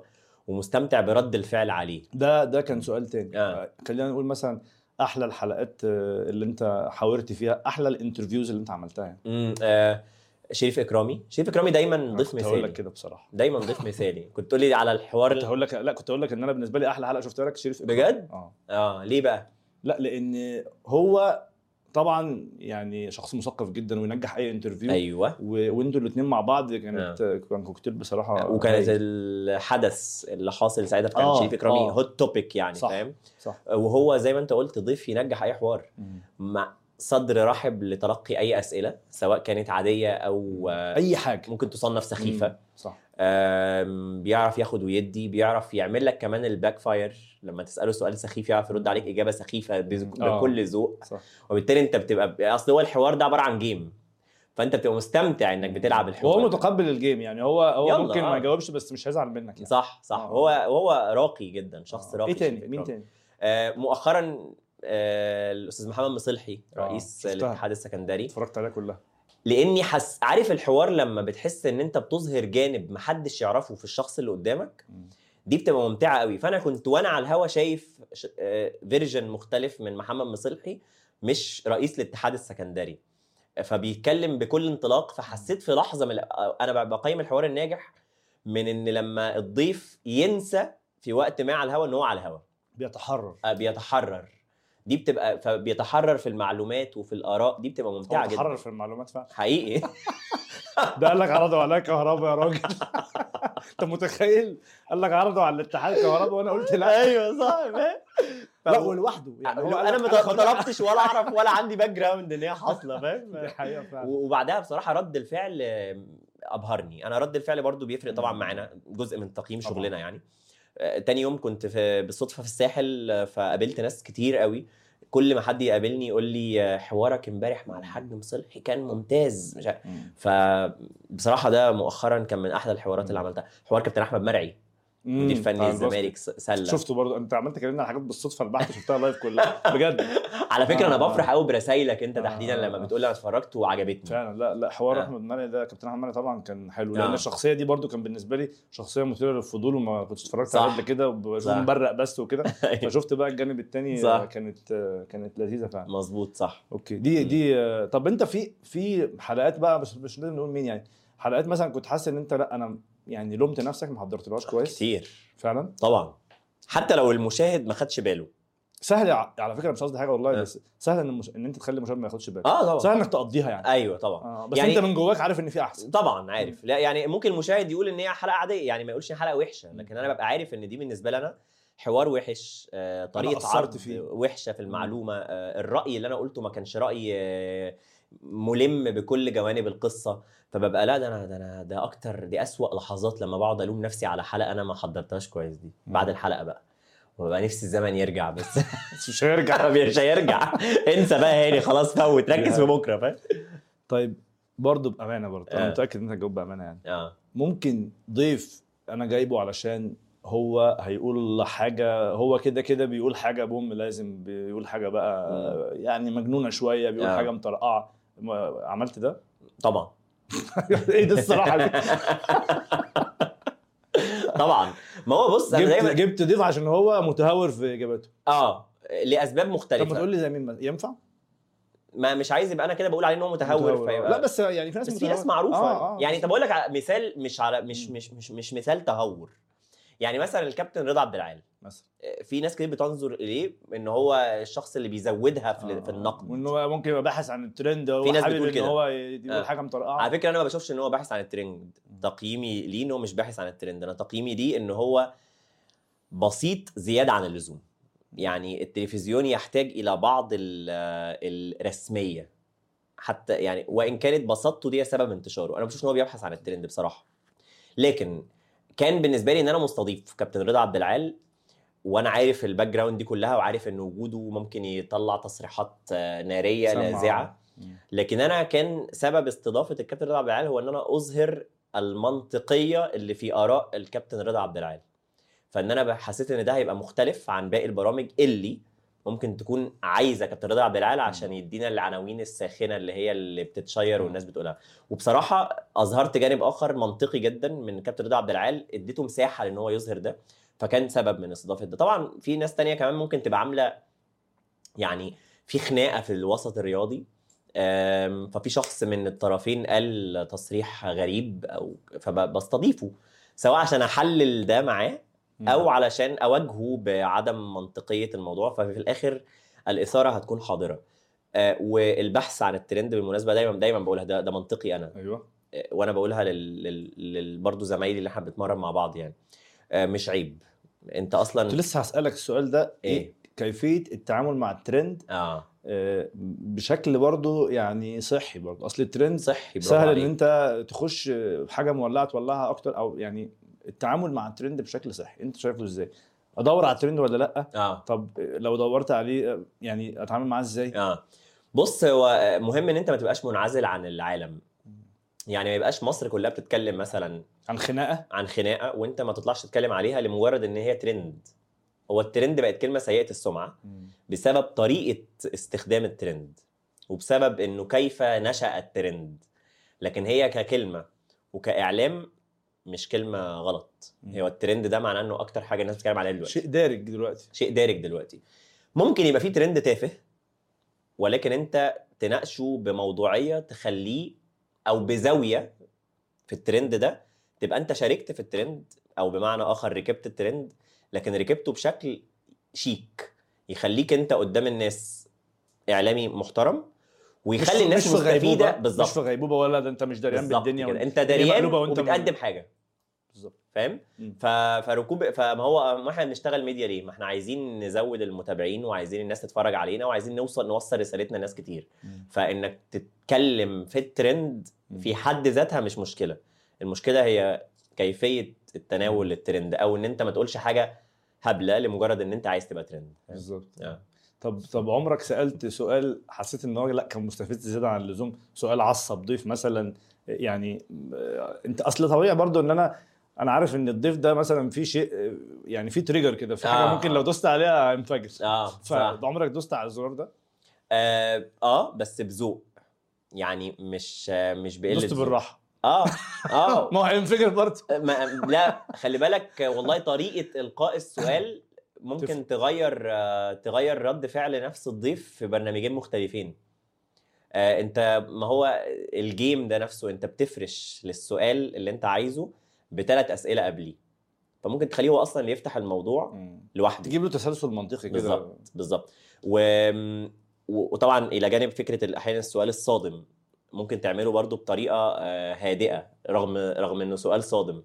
ومستمتع برد الفعل عليه ده ده كان سؤال تاني آه. آه. خلينا نقول مثلا أحلى الحلقات آه، اللي أنت حاورت فيها أحلى الانترفيوز اللي أنت عملتها يعني امم آه شريف إكرامي شريف إكرامي دايما ضيف كنت هقول لك مثالي كده بصراحة دايما ضيف مثالي كنت تقول لي على الحوار كنت. هقول لك لا كنت هقول لك إن أنا بالنسبة لي أحلى حلقة شفتها لك شريف إكرامي. بجد؟ آه آه ليه بقى لا لأن هو طبعا يعني شخص مثقف جدا وينجح أي interview أيوه. وإنتوا الاثنين مع بعض كانت آه. كان كوكتيل بصراحة وكانت هايل. الحدث اللي حاصل ساعتها كان آه، شريف إكرامي آه. hot topic يعني صح. فاهم صح وهو زي ما أنت قلت ضيف ينجح أي حوار. مع صدر رحب لتلقي أي أسئلة سواء كانت عادية أو آه، أي حاجة ممكن تصنف سخيفة مم. صح بيعرف ياخد ويدي بيعرف يعمل لك كمان ال backfire لما تسأله سؤال سخيف يعرف يرد عليك إجابة سخيفة آه. بكل ذوق وبالتالي أنت بتبقى أصل هو الحوار ده عبارة عن game فأنت بتبقى مستمتع إنك بتلعب الحوار وهو ده. متقبل ال game يعني هو هو ممكن ما آه. يجاوبش بس مش هيزعل منك يعني صح صح آه. هو هو راقي جدا شخص آه. راقي إيه تاني مين. تاني آه مؤخرا آه الأستاذ محمد مصلحي آه، رئيس شفتها. الاتحاد السكندري اتفرجت عليها كلها لأني حس عارف الحوار لما بتحس إن أنت بتظهر جانب محدش يعرفه في الشخص اللي قدامك مم. دي بتبقى ممتعة قوي. فأنا كنت وأنا على الهوا شايف version مختلف من محمد مصلحي مش رئيس الاتحاد السكندري. فبيتكلم بكل انطلاق فحسيت في لحظة من ال- أنا بقيم الحوار الناجح من إن لما الضيف ينسى في وقت ما على الهوا إن هو على الهوا. بيتحرر. آه، بيتحرر. دي بتبقى فبيتحرر في المعلومات وفي الآراء دي بتبقى هو ممتعة بيتحرر جدا. في المعلومات فعلا. حقيقي. ده قال لك عرضوا عليا كهرباء يا راجل. انت متخيل؟ قال لك عرضوا على الاتحاد كهرباء وأنا قلت لا. أيوه صح. فاهم؟ لا ولوحده يعني هو أنا ما طلبتش ولا أعرف ولا عندي background إن هي حاصلة دي فاهم حقيقة فعلا. وبعدها بصراحة رد الفعل أبهرني. أنا رد الفعل برضو بيفرق طبعا. معانا جزء من تقييم. شغلنا يعني. تاني يوم كنت في بالصدفة في الساحل آه، فقابلت ناس كتير قوي. كل ما حد يقابلني يقول لي آه، حوارك امبارح مع الحاج مصلحي كان ممتاز. مش. فبصراحه ده مؤخرا كان من أحلى الحوارات اللي عملتها. حوار كابتن أحمد مرعي. مدير فني الزمالك سلة شفته برضه انت عملت كلمنا على حاجات بالصدفة البحث شفتها live كلها بجد على فكرة أنا آه. بفرح قوي برسايلك أنت آه. تحديدا لما بتقول لي أنا اتفرجت وعجبتني فعلا لا لا حوار آه. أحمد مرعي ده كابتن أحمد مرعي طبعا كان حلو آه. لأن الشخصية دي برضو كان بالنسبة لي شخصية مثيرة للفضول وما كنتش اتفرجت صح. عليه قبل كده وبشوف. مبرق بس وكده فشفت بقى الجانب. آه، كانت آه، كانت لذيذة فعلا مظبوط صح okay دي دي آه، طب أنت في في حلقات بقى مش لازم نقول مين يعني حلقات مثلا كنت حاسس إن أنت لأ أنا يعني لومت نفسك ما حضرتلهاش كويس. كتير. فعلا. طبعا. حتى لو المشاهد ما خدش باله. سهل على فكرة مش قصدي حاجة والله آه. بس سهل إن المش... إن أنت تخلي المشاهد ما ياخدش باله. آه طبعا. سهل إنك تقضيها يعني. أيوه طبعا. آه بس يعني- أنت من جواك عارف إن في أحسن. طبعا عارف. لا يعني ممكن المشاهد يقول إن هي حلقة عادية يعني ما يقولش إن حلقة وحشة لكن أنا ببقى عارف إن دي بالنسبة لي أنا حوار وحش آه، طريقة عرض فيه. وحشة في المعلومة آه، الرأي اللي أنا قلته ما كانش رأي آه، ملم بكل جوانب القصة فببقى لا ده أنا ده أنا ده أكتر دي أسوأ لحظات لما بقعد ألوم نفسي على حلقة أنا ما حضرتهاش كويس دي بعد الحلقة بقى. وببقى نفسي الزمن يرجع بس. مش هيرجع. مش هيرجع. انسى بقى هاني خلاص فوت ركز في بكرة فاهم؟ طيب برضه بأمانة برضه أنا آه. متأكد ان انت هتجاوب بأمانة يعني. آه ممكن ضيف أنا جايبه علشان هو هيقول حاجة هو كده كده بيقول حاجة بوم لازم بيقول حاجة بقى يعني مجنونة شوية بيقول آه. حاجة مطرقعة. ما- عملت ده طبعا إيه ده الصراحة دي؟ طبعا ما هو بص أنا جبت دايما جبت ضيف عشان هو متهور في إجاباته آه لأسباب طب ما مختلفه تقول لي زي مين؟ ينفع ما مش عايز يبقى أنا كده بقول عليه إن هو متهور متهور. فيبقى لا بس يعني في ناس بس في ناس. معروفة آه آه يعني طب أقول لك مثال مش على مش مش مش مش مثال تهور يعني مثلا الكابتن رضا عبد العال مثلا. في ناس كتير بتنظر إليه إن هو الشخص اللي بيزودها في, آه. في النقد. وان هو ممكن يبقى باحث عن الترند هو في ناس بتقول إن كده. هو يقول آه. حاجة مطرقعة. على فكرة أنا ما بشوفش إن هو باحث عن الترند. تقييمي ليه إن هو مش باحث عن الترند؟ أنا تقييمي ليه إن هو بسيط زيادة عن اللزوم. يعني التلفزيون يحتاج إلى بعض ال- الرسمية. حتى يعني وإن كانت بساطته دي سبب انتشاره. أنا بشوف إن هو بيبحث عن الترند بصراحة. لكن كان بالنسبة لي إن أنا مستضيف كابتن رضا عبد العال وأنا عارف ال background دي كلها وعارف إن وجوده ممكن يطلع تصريحات آه، نارية. لاذعه. لكن أنا كان سبب استضافة الكابتن رضا عبد العال هو إن أنا أظهر المنطقية اللي في آراء الكابتن رضا عبد العال فإن أنا حسيت إن ده هيبقى مختلف عن باقي البرامج اللي ممكن تكون عايزة كابتن رضا عبد العال عشان يدينا العناوين الساخنة اللي هي اللي بتت share والناس بتقولها. وبصراحة أظهرت جانب آخر منطقي جدا من كابتن رضا عبد العال اديته مساحة ان هو يظهر ده فكان سبب من استضافة ده. طبعا في ناس تانية كمان ممكن تبقى عاملة يعني في خناقة في الوسط الرياضي. ففي شخص من الطرفين قال تصريح غريب أو فبستضيفه سواء عشان أحلل ده معاه أو علشان أواجهه بعدم منطقية الموضوع ففي الآخر الإثارة هتكون حاضرة. آه، والبحث عن الترند بالمناسبة دايما دايما بقولها ده, ده منطقي أنا. أيوه. آه، وأنا بقولها لل, لل, لل برضه زمايلي اللي إحنا بنتمرن مع بعض يعني. آه، مش عيب. أنت أصلا كنت لسه هسألك السؤال ده إيه؟ إيه؟ كيفية التعامل مع الترند؟ آه. آه، بشكل برضه يعني صحي برضه أصل الترند صحي سهل إن عليك. أنت تخش حاجة مولعة تولعها أكتر أو يعني التعامل مع الترند بشكل صحي. انت شايفه إزاي؟ ادور على الترند ولا لا؟ آه. طب لو دورت عليه يعني اتعامل معاه إزاي؟ آه. بص هو مهم ان انت ما تبقاش منعزل عن العالم. يعني ما يبقاش مصر كلها بتتكلم مثلا عن خناقة؟ عن خناقة وانت ما تطلعش تتكلم عليها لمجرد ان هي ترند. هو الترند بقت كلمة سيئة السمعة بسبب طريقة استخدام الترند وبسبب انه كيف نشأ الترند. لكن هي ككلمة وكإعلام مش كلمة غلط. مم. هو الترند ده معناه إنه أكتر حاجة الناس بتتكلم عليها دلوقتي. شيء دارج دلوقتي. شيء دارج دلوقتي. ممكن يبقى فيه ترند تافه ولكن أنت تناقشه بموضوعية تخليه أو بزاوية في الترند ده تبقى أنت شاركت في الترند أو بمعنى آخر ركبت الترند لكن ركبته بشكل شيك يخليك أنت قدام الناس إعلامي محترم ويخلي الناس مستفيدة. مش في بالظبط. غيبوبة ولا ده انت مش دريان بالظبط بالدنيا كده. انت دريان وبتقدم حاجة. بالظبط. فاهم. فركوب فما هو ما إحنا بنشتغل ميديا ليه؟ ما إحنا عايزين نزود المتابعين وعايزين الناس تتفرج علينا وعايزين نوصل نوصل رسالتنا لناس كتير. مم. فإنك تتكلم في الترند في حد ذاتها مش مشكلة. المشكلة هي كيفية التناول للترند أو إن أنت ما تقولش حاجة هبلة لمجرد إن أنت عايز تبقى ترند. بالظبط. آه. طب طب عمرك سألت سؤال حسيت إن هو لأ كان مستفز زيادة عن اللزوم؟ سؤال عصب ضيف مثلا يعني آه، أنت أصل طبيعي برضو إن أنا أنا عارف إن الضيف ده مثلا في شيء يعني في trigger كده في حاجة آه. ممكن لو دوست عليها هينفجر. آه. فعمرك دوست على الزرار ده؟ آه, آه بس بذوق. يعني مش آه مش بقلة دوست. بالراحة. آه آه. ما هو هينفجر برضه لا خلي بالك والله طريقة إلقاء السؤال ممكن. تغير تغير رد فعل نفس الضيف في برنامجين مختلفين. آه، انت ما هو الجيم ده نفسه انت بتفرش للسؤال اللي انت عايزه بثلاث أسئلة قبليه. فممكن تخليه هو أصلا اللي يفتح الموضوع لوحده. تجيب له تسلسل منطقي كده. بالظبط بالظبط. و... وطبعا إلى جانب فكرة أحيانا السؤال الصادم ممكن تعمله برضو بطريقة آه، هادئة رغم رغم إنه سؤال صادم.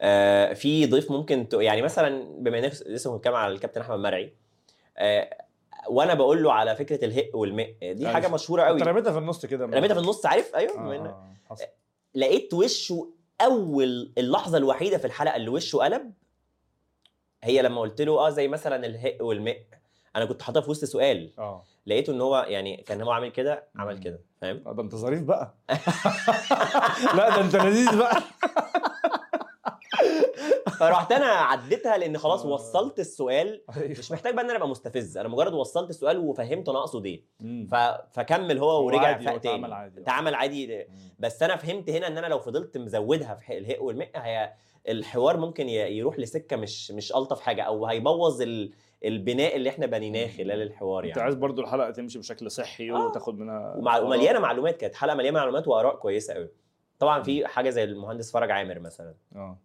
آه، في ضيف ممكن ت... يعني مثلا بما إنك لسه بنتكلم على الكابتن أحمد مرعي آه، وأنا بقول له على فكرة الهق والمق دي أيوة. حاجة مشهورة قوي رميتها في النص كده رميتها في النص عارف؟ أيوه آه، آه، حصل. لقيت وشه أول اللحظة الوحيدة في الحلقة اللي وشه قلب هي لما قلت له آه زي مثلا الهق والمق أنا كنت حاططها في وسط سؤال. آه. لقيته إن هو يعني كان هو عامل كده عمل. كده فاهم؟ ده أنت ظريف بقى. لا ده أنت لذيذ بقى. فرحت أنا عديتها لأن خلاص آه. وصلت السؤال. أيوه. مش محتاج بقى ان أنا ابقى مستفز أنا مجرد وصلت السؤال وفهمته أنا اقصد إيه. فكمل هو ورجع فاق تاني. اتعامل عادي. بس أنا فهمت هنا ان أنا لو فضلت مزودها في الهق والمق هي الحوار ممكن يروح لسكة مش مش ألطف حاجة أو هيبوظ ال... البناء اللي إحنا بنيناه خلال الحوار انت يعني. عايز برضو الحلقة تمشي بشكل صحي آه. وتاخد منها ومع... ومليانة معلومات كانت. حلقة مليانة معلومات وآراء كويسة قوي طبعا في حاجة زي المهندس فرج عامر مثلا. آه.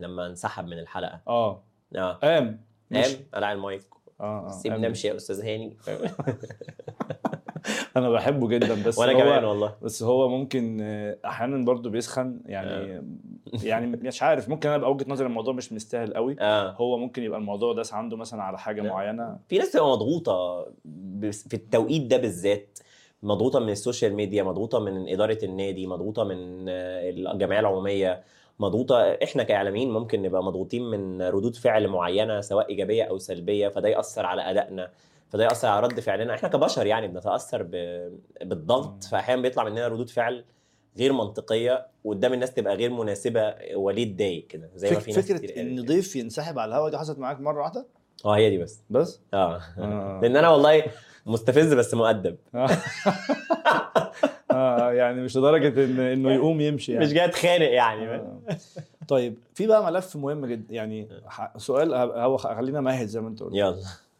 لما انسحب من الحلقة. آه. آه. قام. قام قلع المايك. آه آه سيبنا. امشي يا أستاذ هاني. أنا بحبه جدا بس وأنا كمان والله. بس هو ممكن آه، أحيانا برضو بيسخن. يعني يعني مش عارف ممكن أنا ابقى وجهه نظري الموضوع مش مستاهل قوي. آه. هو ممكن يبقى الموضوع داس عنده مثلا على حاجة لا. معينة. في ناس تبقى مضغوطة في التوقيت ده بالذات. مضغوطة من ال social media مضغوطة من إدارة النادي مضغوطة من آه، الجمعية العمومية. مضغوطة إحنا كإعلاميين ممكن نبقى مضغوطين من ردود فعل معينة سواء إيجابية أو سلبية فده يأثر على أدائنا فده يأثر على رد فعلنا. إحنا كبشر يعني بنتأثر ب... بالضغط فاحيانا بيطلع مننا ردود فعل غير منطقية وقدام الناس تبقى غير مناسبة وليه اتضايق كده زي ما في ناس فكرة إن. ضيف ينسحب على الهوا دي حصلت معاك مرة واحدة؟ آه هي دي بس. بس؟ آه. آه. لأن أنا والله مستفز بس مؤدب. آه يعني مش لدرجة ان إنه يقوم يمشي يعني مش جاي أتخانق يعني آه. طيب في بقى ملف مهم جدا يعني سؤال هو خلينا ماهد زي ما انت قلت يلا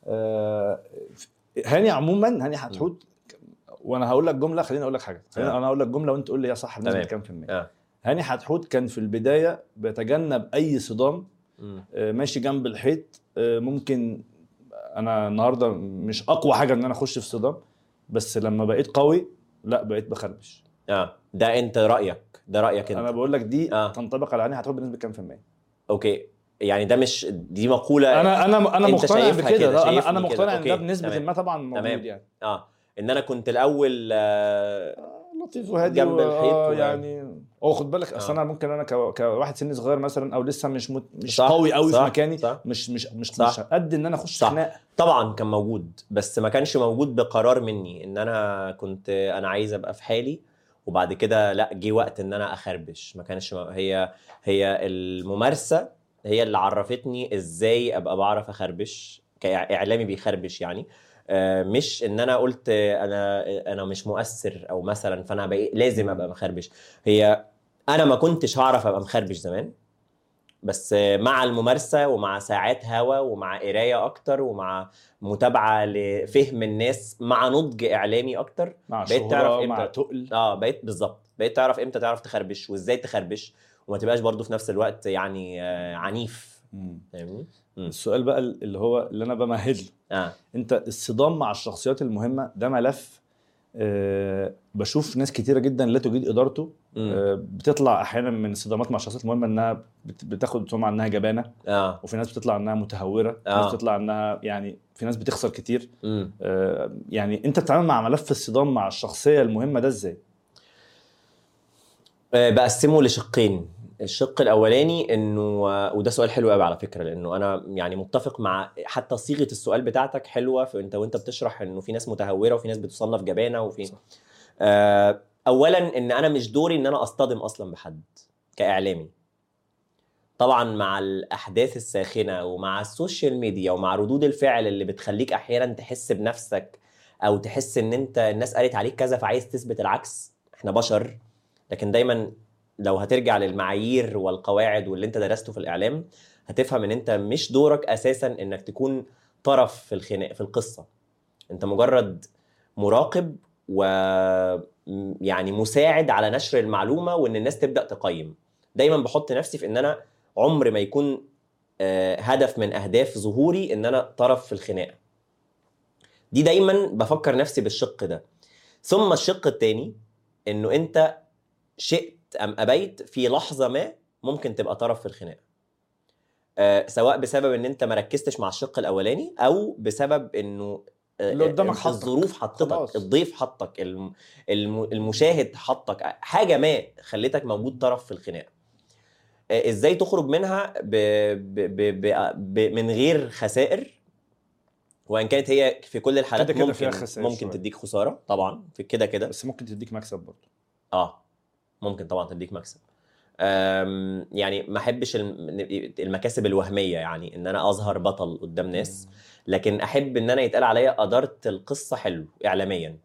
آه، هاني عموما هاني حتحوت وأنا هقول لك جملة خليني أقول لك حاجة خليني آه. أنا هقول لك جملة وأنت تقول لي يا صح بنسبة. كام في المية آه هاني حتحوت كان في البداية بيتجنب أي صدام. آه، ماشي جنب الحيط آه، ممكن أنا النهارده مش أقوى حاجة إن أنا أخش في صدام بس لما بقيت قوي لا بقيت بخربش آه ده أنت رأيك ده رأيك أنا انت بقول لك دي آه. تنطبق على هاني حتحوت بنسبة كام في المية أوكي يعني ده مش دي مقولة أنا أنا أنا مقتنع بكده كده، أنا أنا. مقتنع إن ده بنسبة. ما طبعا موجود. يعني آه إن أنا كنت الأول آه لطيف وهادي جنب و- الحيط آه يعني هو خد بالك أصل آه. أنا ممكن أنا ك- كواحد سن صغير مثلا أو لسه مش مت... مش صح، قوي قوي في مكاني صح. مش مش مش صح. مش قد إن أنا أخش صح. خناقة طبعا كان موجود بس ما كانش موجود بقرار مني إن أنا كنت أنا عايز أبقى في حالي وبعد كده لأ جه وقت إن أنا أخربش ما كانش هي هي الممارسة هي اللي عرفتني إزاي أبقى بعرف أخربش كاعلامي بيخربش يعني آه، مش إن أنا قلت أنا أنا مش مؤثر أو مثلا فأنا بقى لازم أبقى مخربش هي أنا ما كنتش هعرف أبقى مخربش زمان بس مع الممارسة ومع ساعات هوا ومع قراية أكتر ومع متابعة لفهم الناس مع نضج إعلامي أكتر مع بقيت تعرف مع إمتى. تقل آه بقيت بالظبط بقيت تعرف إمتى تعرف تخربش وإزاي تخربش وما تبقاش برضو في نفس الوقت يعني آه، عنيف. فاهمني. السؤال بقى اللي هو اللي أنا بمهد له آه أنت الصدام مع الشخصيات المهمة ده ملف آه بشوف ناس كتيرة جدا لا تجيد إدارته. آه بتطلع أحيانا من الصدامات مع الشخصيات المهمه إنها بت- بتاخد سمعة إنها جبانة آه وفي ناس بتطلع إنها متهورة في آه. ناس بتطلع إنها يعني في ناس بتخسر كتير مم. آه، يعني أنت بتتعامل مع ملف الصدام مع الشخصية المهمة ده إزاي؟ آه، بقسمه لشقين الشق الأولاني إنه وده سؤال حلو قوي على فكرة لأنه أنا يعني متفق مع حتى صيغة السؤال بتاعتك حلوة في أنت وأنت بتشرح إنه في ناس متهورة وفي ناس بتصنف جبانة وفي. آه اولا إن أنا مش دوري إن أنا أصطدم أصلا بحد كإعلامي طبعا مع الأحداث الساخنة ومع ال social media ومع ردود الفعل اللي بتخليك أحيانا تحس بنفسك أو تحس إن أنت الناس قالت عليك كذا فعايز تثبت العكس إحنا بشر لكن دايما لو هترجع للمعايير والقواعد واللي انت درسته في الإعلام هتفهم إن انت مش دورك أساسا إنك تكون طرف في الخناق في القصة. أنت مجرد مراقب و يعني مساعد على نشر المعلومة وإن الناس تبدأ تقيم. دايما بحط نفسي في إن أنا عمر ما يكون آه، هدف من أهداف ظهوري إن أنا طرف في الخناقة. دي دايما بفكر نفسي بالشق ده. ثم الشق التاني إنه أنت شئت ام أبيت في لحظة ما ممكن تبقى طرف في الخناقة آه، سواء بسبب إن أنت ما ركزتش مع الشق الأولاني أو بسبب إنه آه، اللي قدامك آه، حطك. الظروف حطتك خلاص. الضيف حطك الم- الم- المشاهد حطك حاجة ما خلتك موجود طرف في الخناقة آه، إزاي تخرج منها ب... ب... ب... ب... ب... من غير خسائر وإن كانت هي في كل الحالات كده كده ممكن فيها خسائر ممكن شوية. تديك خسارة طبعا في كده كده بس ممكن تديك مكسب برضه آه ممكن طبعا تديك مكسب. يعني ما أحبش الم- المكاسب الوهمية يعني إن أنا أظهر بطل قدام ناس. لكن أحب إن أنا يتقال عليا ادرت القصة حلو اعلاميا.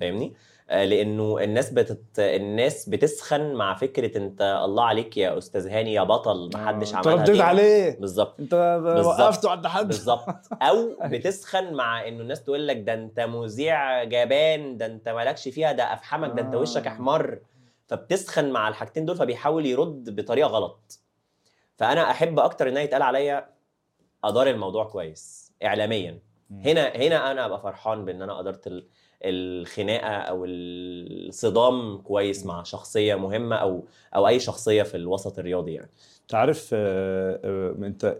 فاهمني؟ آه، لأنه الناس بتت... الناس بتسخن مع فكرة أنت الله عليك يا أستاذ هاني يا بطل ما حدش آه، أنت عملها رديت. عليه. بالظبط. أنت. وقفته عند حد. بالظبط. أو بتسخن مع إنه الناس تقول لك ده أنت مذيع جبان ده أنت مالكش فيها ده أفحمك ده أنت آه. وشك أحمر. فبتسخن مع الحاجتين دول فبيحاول يرد بطريقة غلط. فأنا أحب أكتر إن يتقال عليا أدار الموضوع كويس اعلاميا. هنا هنا أنا أبقى فرحان بإن أنا قدرت ال- الخناقة أو الصدام كويس مع شخصية مهمة أو أو أي شخصية في الوسط الرياضي يعني. أنت عارف آه، آه، أنت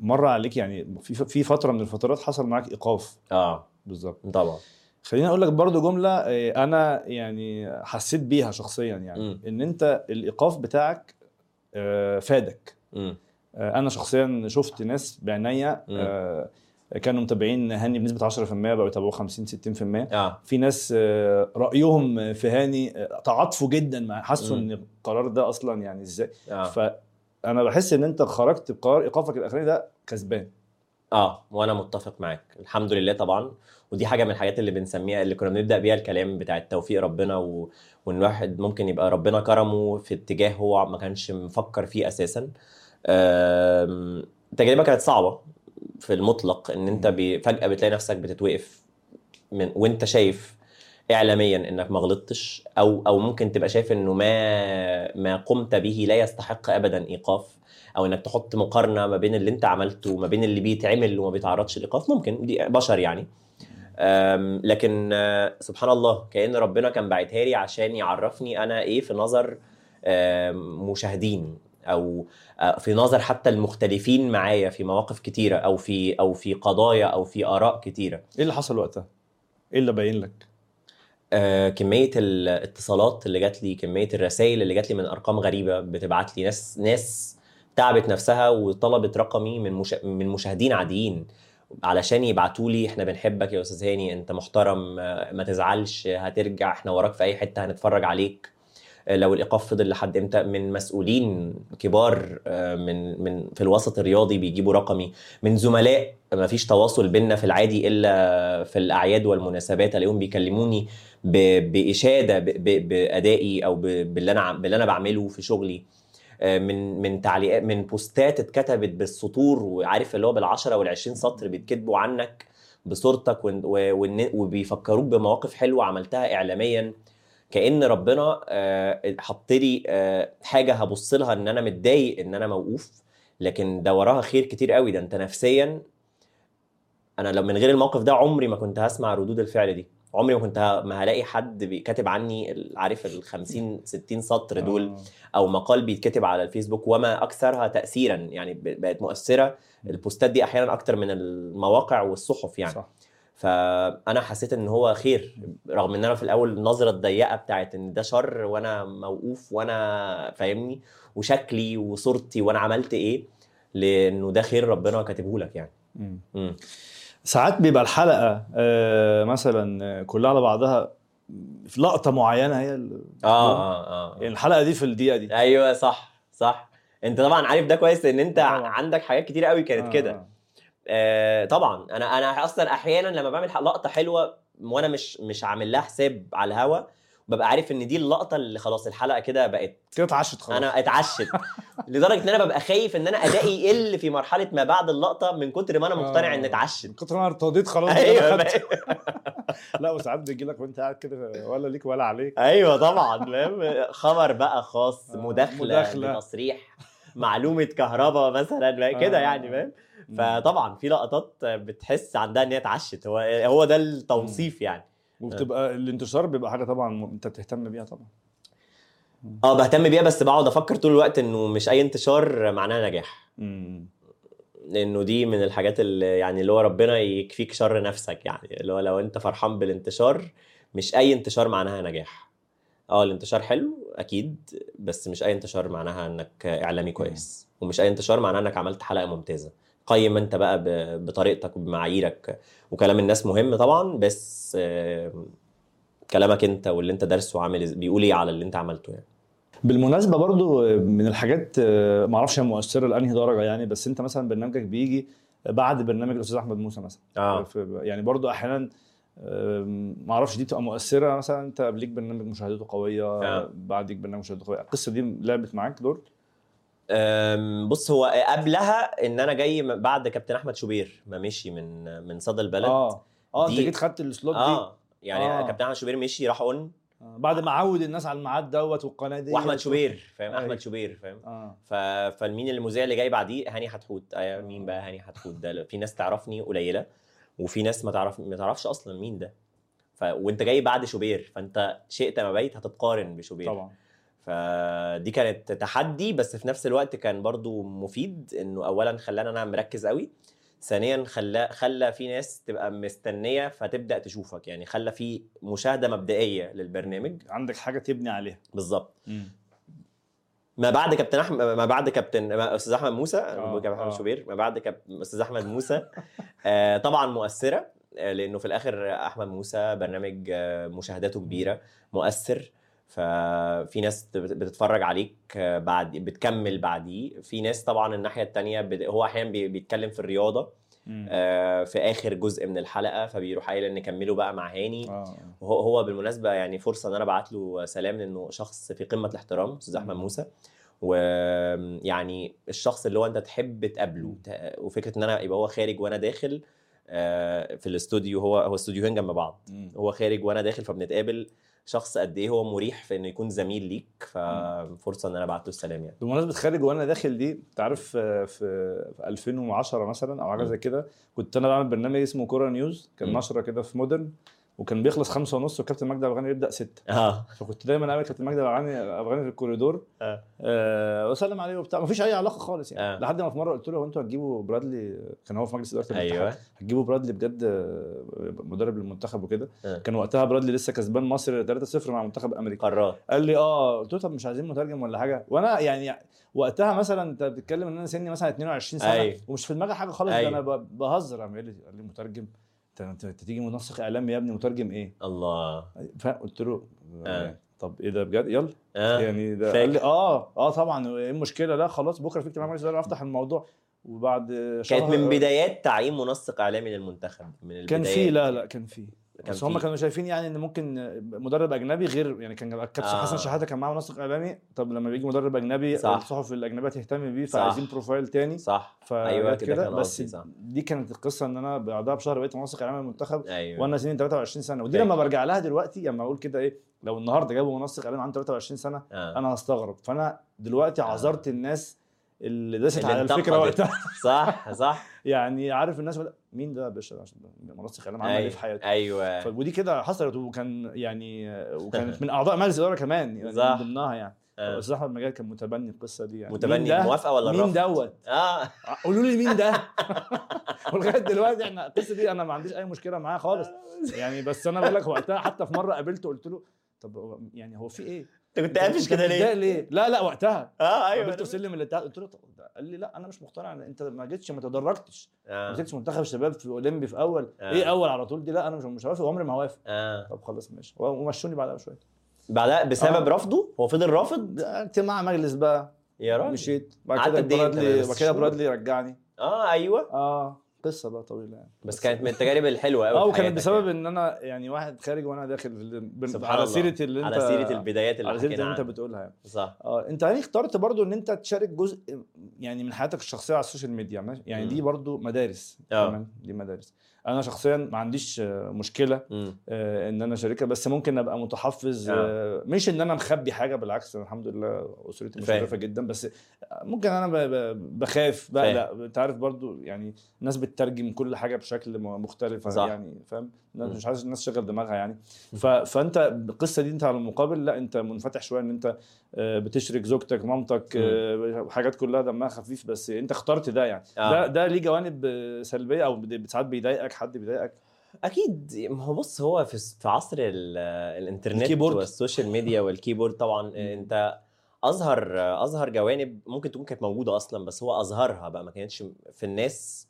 مر عليك يعني في في فترة من الفترات حصل معاك إيقاف. آه. بالظبط. طبعا. خليني أقول لك برضو جملة آه، أنا يعني حسيت بيها شخصيا يعني مم. إن أنت الإيقاف بتاعك آه، فادك مم. آه، أنا شخصيا شفت ناس بعينيا. آه، كانوا متابعين هاني بنسبة 10% بقوا يتابعوه 50 60% آه في ناس آه، رأيهم في هاني آه، تعاطفوا جدا مع حسوا. إن القرار ده أصلا يعني إزاي آه فأنا بحس إن أنت خرجت بقرار إيقافك الاخراني ده كسبان آه وأنا متفق معاك. الحمد لله طبعا. ودي حاجة من الحاجات اللي بنسميها اللي كنا بنبدأ بيها الكلام بتاع التوفيق ربنا و... وإن الواحد ممكن يبقى ربنا كرمه في اتجاه هو ما كانش مفكر فيه أساسا. آم، التجربه كانت صعبة في المطلق إن أنت بي... فجأة بتلاقي نفسك بتتوقف من وأنت شايف اعلاميا إنك ما غلطتش أو أو ممكن تبقى شايف إنه ما ما قمت به لا يستحق ابدا إيقاف. أو إنك تحط مقارنة ما بين اللي أنت عملته وما بين اللي بيتعمل وما بيتعرضش لإيقاف ممكن دي بشر يعني لكن آه، سبحان الله كأن ربنا كان باعتها لي عشان يعرفني أنا إيه في نظر مشاهدين أو آه، في نظر حتى المختلفين معايا في مواقف كتيرة أو في أو في قضايا أو في آراء كتيرة إيه اللي حصل وقتها؟ إيه اللي باين لك؟ آه، كمية الاتصالات اللي جات لي كمية الرسائل اللي جات لي من أرقام غريبة بتبعت لي ناس ناس تعبت نفسها وطلبت رقمي من مش... من مشاهدين عاديين علشان يبعتوا لي إحنا بنحبك يا أستاذ هاني أنت محترم ما تزعلش هترجع إحنا وراك في أي حتة هنتفرج عليك لو الإيقاف فضل لحد إمتى؟ من مسؤولين كبار من من في الوسط الرياضي بيجيبوا رقمي من زملاء ما فيش تواصل بينا في العادي إلا في الأعياد والمناسبات ألاقيهم بيكلموني بإشادة بأدائي أو باللي أنا باللي أنا بعمله في شغلي. من من تعليقات من بوستات اتكتبت بالسطور وعارف اللي هو بال10 وال20 سطر بيتكتبوا عنك بصورتك وبيفكروك بمواقف حلوة عملتها اعلاميا. كأن ربنا آه، حط لي آه، حاجة هبص لها إن أنا متضايق إن أنا موقوف. لكن ده وراها خير كتير قوي. ده أنت نفسيا أنا لو من غير الموقف ده عمري ما كنت هسمع ردود الفعل دي. عمري ما كنت ما هلاقي حد كاتب عني عارف ال 50 60 سطر دول آه. أو مقال بيتكتب على الفيسبوك وما أكثرها تاثيرا يعني بقت مؤثرة. البوستات دي أحيانا أكتر من المواقع والصحف يعني. صح. فأنا حسيت إن هو خير رغم إن أنا في الأول النظره الضيقه بتاعت إن ده شر وأنا موقوف وأنا فاهمني وشكلي وصورتي وأنا عملت إيه لأنه ده خير ربنا كاتبه لك يعني مم. ساعات بيبقى الحلقة آه، مثلا آه، كلها على بعضها في لقطة معينة هي ال- آه آه آه يعني الحلقة دي في الدقيقة دي. أيوه صح صح. أنت طبعا عارف ده كويس لأن أنت طبعاً. عندك حاجات كتير قوي كانت آه، كده. آه. آه طبعا. أنا أنا أصلا أحيانا لما بعمل لقطة حلوة وأنا مش مش عامل لها حساب على الهوا ببقى عارف إن دي اللقطة اللي خلاص الحلقة كده بقت كده اتعشت خلاص. أنا اتعشت. لدرجة إن أنا ببقى خايف إن أنا ادائي يقل في مرحلة ما بعد اللقطة من كتر ما أنا مقتنع آه. ان اتعشت. من كتر ما أنا ارتضيت خلاص أيوه؟ لا وساعات بيجي لك وأنت قاعد كده ولا ليك ولا عليك. أيوه طبعا فاهم. خبر بقى خاص آه، مداخلة مداخلة. بتصريح معلومة كهرباء مثلا كده آه. يعني فاهم. فطبعا في لقطات بتحس عندها إن هي اتعشت. هو هو ده التوصيف يعني. وبتبقى الانتشار بيبقى حاجة طبعا أنت بتهتم بيها طبعا. آه بهتم بيها بس بقعد أفكر طول الوقت إنه مش أي انتشار معناه نجاح. مم. لأنه دي من الحاجات اللي يعني اللي هو ربنا يكفيك شر نفسك يعني. اللي هو لو أنت فرحان بالانتشار مش أي انتشار معناها نجاح. آه الانتشار حلو أكيد بس مش أي انتشار معناها إنك إعلامي كويس. ومش أي انتشار معناها إنك عملت حلقة ممتازة. قيم انت بقى بطريقتك وبمعاييرك. وكلام الناس مهم طبعا بس آه، كلامك انت واللي انت دارسه عامل بيقول إيه على اللي انت عملته يعني؟ بالمناسبة برضو من الحاجات آه، ما أعرفش هي مؤثرة لأنهي درجة يعني بس انت مثلا برنامجك بيجي بعد برنامج الأستاذ أحمد موسى مثلا. في- يعني برضو أحيانا آم، ما أعرفش دي بتبقى مؤثرة مثلا انت قبليك برنامج مشاهدته قوية آه. بعديك برنامج مشاهدته قوية. القصة دي لعبت معاك دور؟ بص هو قبلها إن أنا جاي بعد كابتن أحمد شوبير ما مشي من من صدى البلد. آه. آه أنت جيت خدت السلوت دي؟ آه. يعني آه. كابتن أحمد شوبير مشي راح أون. آه، بعد ما عود الناس على الميعاد دوت والقناة دي وأحمد شوبير فاهم. أحمد شوبير فاهم؟ آه. ف... فالمين المذيع اللي جاي بعديه هاني حتحوت. آه مين بقى هاني حتحوت؟ ده في ناس تعرفني قليلة وفي ناس ما تعرف ما تعرفش أصلا مين ده. ف... وأنت جاي بعد شوبير فأنت شئت ما بيت هتتقارن بشوبير. طبعا. فدي كانت تحدي بس في نفس الوقت كان برضو مفيد إنه اولا خلانا أنا مركز قوي ثانيا خلى خلى في ناس تبقى مستنية فتبدأ تشوفك يعني خلى في مشاهدة مبدئية للبرنامج. عندك حاجة تبني عليها. بالظبط. ما بعد كابتن أحمد ما بعد كابتن أستاذ أحمد موسى آه، كابتن آه. احمد شوبير ما بعد كابتن أستاذ أحمد موسى. آه، طبعا مؤثرة آه، لأنه في الآخر أحمد موسى برنامج آه، مشاهداته كبيرة مؤثر. ففي ناس بت- بتتفرج عليك آه، بعد بتكمل بعديه. في ناس طبعا الناحية التانية هو أحيانا بي- بيتكلم في الرياضة. آه، في آخر جزء من الحلقة فبيروح قايل إن نكمله بقى مع هاني. آه. وهو هو بالمناسبة يعني فرصة إن أنا أبعت له سلام لأنه شخص في قمة الاحترام أستاذ أحمد موسى. ويعني الشخص اللي هو أنت تحب تقابله وفكرة إن أنا يبقى هو خارج وأنا داخل آه، في الاستوديو هو هو استوديوهين جنب بعض. مم. هو خارج وأنا داخل فبنتقابل. شخص قد إيه هو مريح في إنه يكون زميل ليك ففرصه إن أنا أبعت له السلام يعني بمناسبة خارج وأنا داخل دي أنت عارف آه، في في 2010 مثلا أو حاجة. زي كده كنت أنا بعمل برنامج اسمه كورة نيوز كان. نشرة كده في مودرن وكان بيخلص خمسة ونص وكابتن مجدي افغاني يبدأ ستة. آه. فكنت دايما اقابل كابتن مجدي افغاني في الكوريدور. آه. آه وأسلم عليه وبتاع. مفيش أي علاقة خالص يعني. آه. لحد ما في مرة قلت له هو أنتوا هتجيبوا برادلي؟ كان هو في مجلس إدارة أيوه. هتجيبوا برادلي بجد آه، مدرب للمنتخب وكده. آه. كان وقتها برادلي لسه كسبان مصر 3-0 مع منتخب أمريكا. قرارات قال لي آه. قلت له طب مش عايزين مترجم ولا حاجة؟ وأنا يعني وقتها مثلا أنت بتتكلم إن أنا سني مثلا 22 سنة أيوة. ومش في دماغي حاجة خالص أيوة. أنا بهزر. قال لي مترجم؟ انت انت تيجي منسق اعلامي يا ابني مترجم إيه؟ الله فقلت له آه. طب إيه ده بجد يلا آه. يعني ده. قال لي آه آه طبعا إيه المشكلة لا خلاص بكرة في اجتماع مجلس اداره أفتح الموضوع وبعد كانت من بدايات تعيين منسق إعلامي للمنتخب من البدايات كان في لا لا كان في كان بس هم. كانوا شايفين يعني إن ممكن مدرب أجنبي غير يعني كان كابتن آه. حسن شحاتة كان معاه منسق إعلامي طب لما بيجي مدرب أجنبي صح. الصحف الأجنبية تهتم بيه. فعايزين بروفايل تاني صح أيوه كده كده بس صح دي كانت القصة إن أنا بعدها بشهر بقيت منسق إعلامي المنتخب أيوه وأنا سنين 23 سنة ودي فاكر. لما برجع لها دلوقتي لما أقول كده إيه لو النهارده جابوا منسق إعلامي عنده 23 سنة آه. أنا هستغرب فأنا دلوقتي آه. عذرت الناس اللي اللي على الفكرة. وقتها صح صح يعني عارف الناس مين ده يا باشا عشان منسق اعلام عمل إيه في حياته أيوه ف- ودي كده حصلت وكان يعني وكانت من أعضاء مجلس الإدارة كمان يعني صح. من ضمنها يعني آه. أستاذ أحمد مجال كان متبني القصة دي يعني متبني؟ الموافقه ولا مين؟ دوت آه قولوا لي مين ده ولغاية دلوقتي إحنا القصة دي أنا ما عنديش أي مشكلة معاها خالص يعني بس أنا بقول لك وقتها حتى في مرة قابلته قلت له طب يعني هو في إيه؟ انت كنت قافش كده ليه؟ ليه؟ لا لا وقتها. آه أيوه قابلته سلم الاتحاد قلت له قال لي لا أنا مش مقتنع أنت ما جيتش ما تدرجتش. ما آه مسكتش منتخب شباب في أولمبي في أول. آه. إيه أول على طول؟ دي لا أنا مش مش هوافق وعمري ما هوافق. آه. طب خلاص ماشي. ومشوني بعدها بشوية. بعدها بسبب آه. رفضه؟ هو فضل رافض؟ اجتماع مجلس بقى. يا راجل. مشيت. بعد كده إيه؟ برادلي بعد كده؟ برادلي رجعني. آه أيوه. آه. قصة بقى طويلة يعني بس كانت من التجارب الحلوة قوي آه وكانت بسبب إن أنا يعني واحد خارج وأنا داخل بن- سبحان على الله. سيرة اللي انت على سيرة البدايات اللي على سيرة اللي أنت. بتقولها يعني صح آه أنت يعني اخترت برضو إن أنت تشارك جزء يعني من حياتك الشخصية على ال social media؟ يعني دي مم. برضو مدارس آه. دي مدارس أنا شخصيا ما عنديش آه، مشكله آه، إن أنا أشاركها بس ممكن أبقى متحفظ آه. آه، مش إن أنا مخبي حاجة بالعكس أنا الحمد لله أسرتي. مشرفة جدا بس ممكن أنا بخاف بقلق أنت عارف برضو يعني الناس بتترجم كل حاجة بشكل مختلف صح. يعني فاهم. مش عايز الناس تشغل دماغها يعني. فأنت القصة دي أنت على المقابل لا أنت منفتح شوية إن أنت آه، بتشرك زوجتك مامتك آه، حاجات كلها دمها خفيف بس أنت اخترت ده يعني. آه. ده ده ليه جوانب آه، سلبية أو ساعات بيضايقك حد بيضايقك؟ أكيد. ما هو بص هو في في عصر ال- الإنترنت ال keyboard. وال social media وال keyboard طبعا أنت اظهر اظهر جوانب ممكن تكون كانت موجودة أصلا بس هو اظهرها بقى ما كانتش في الناس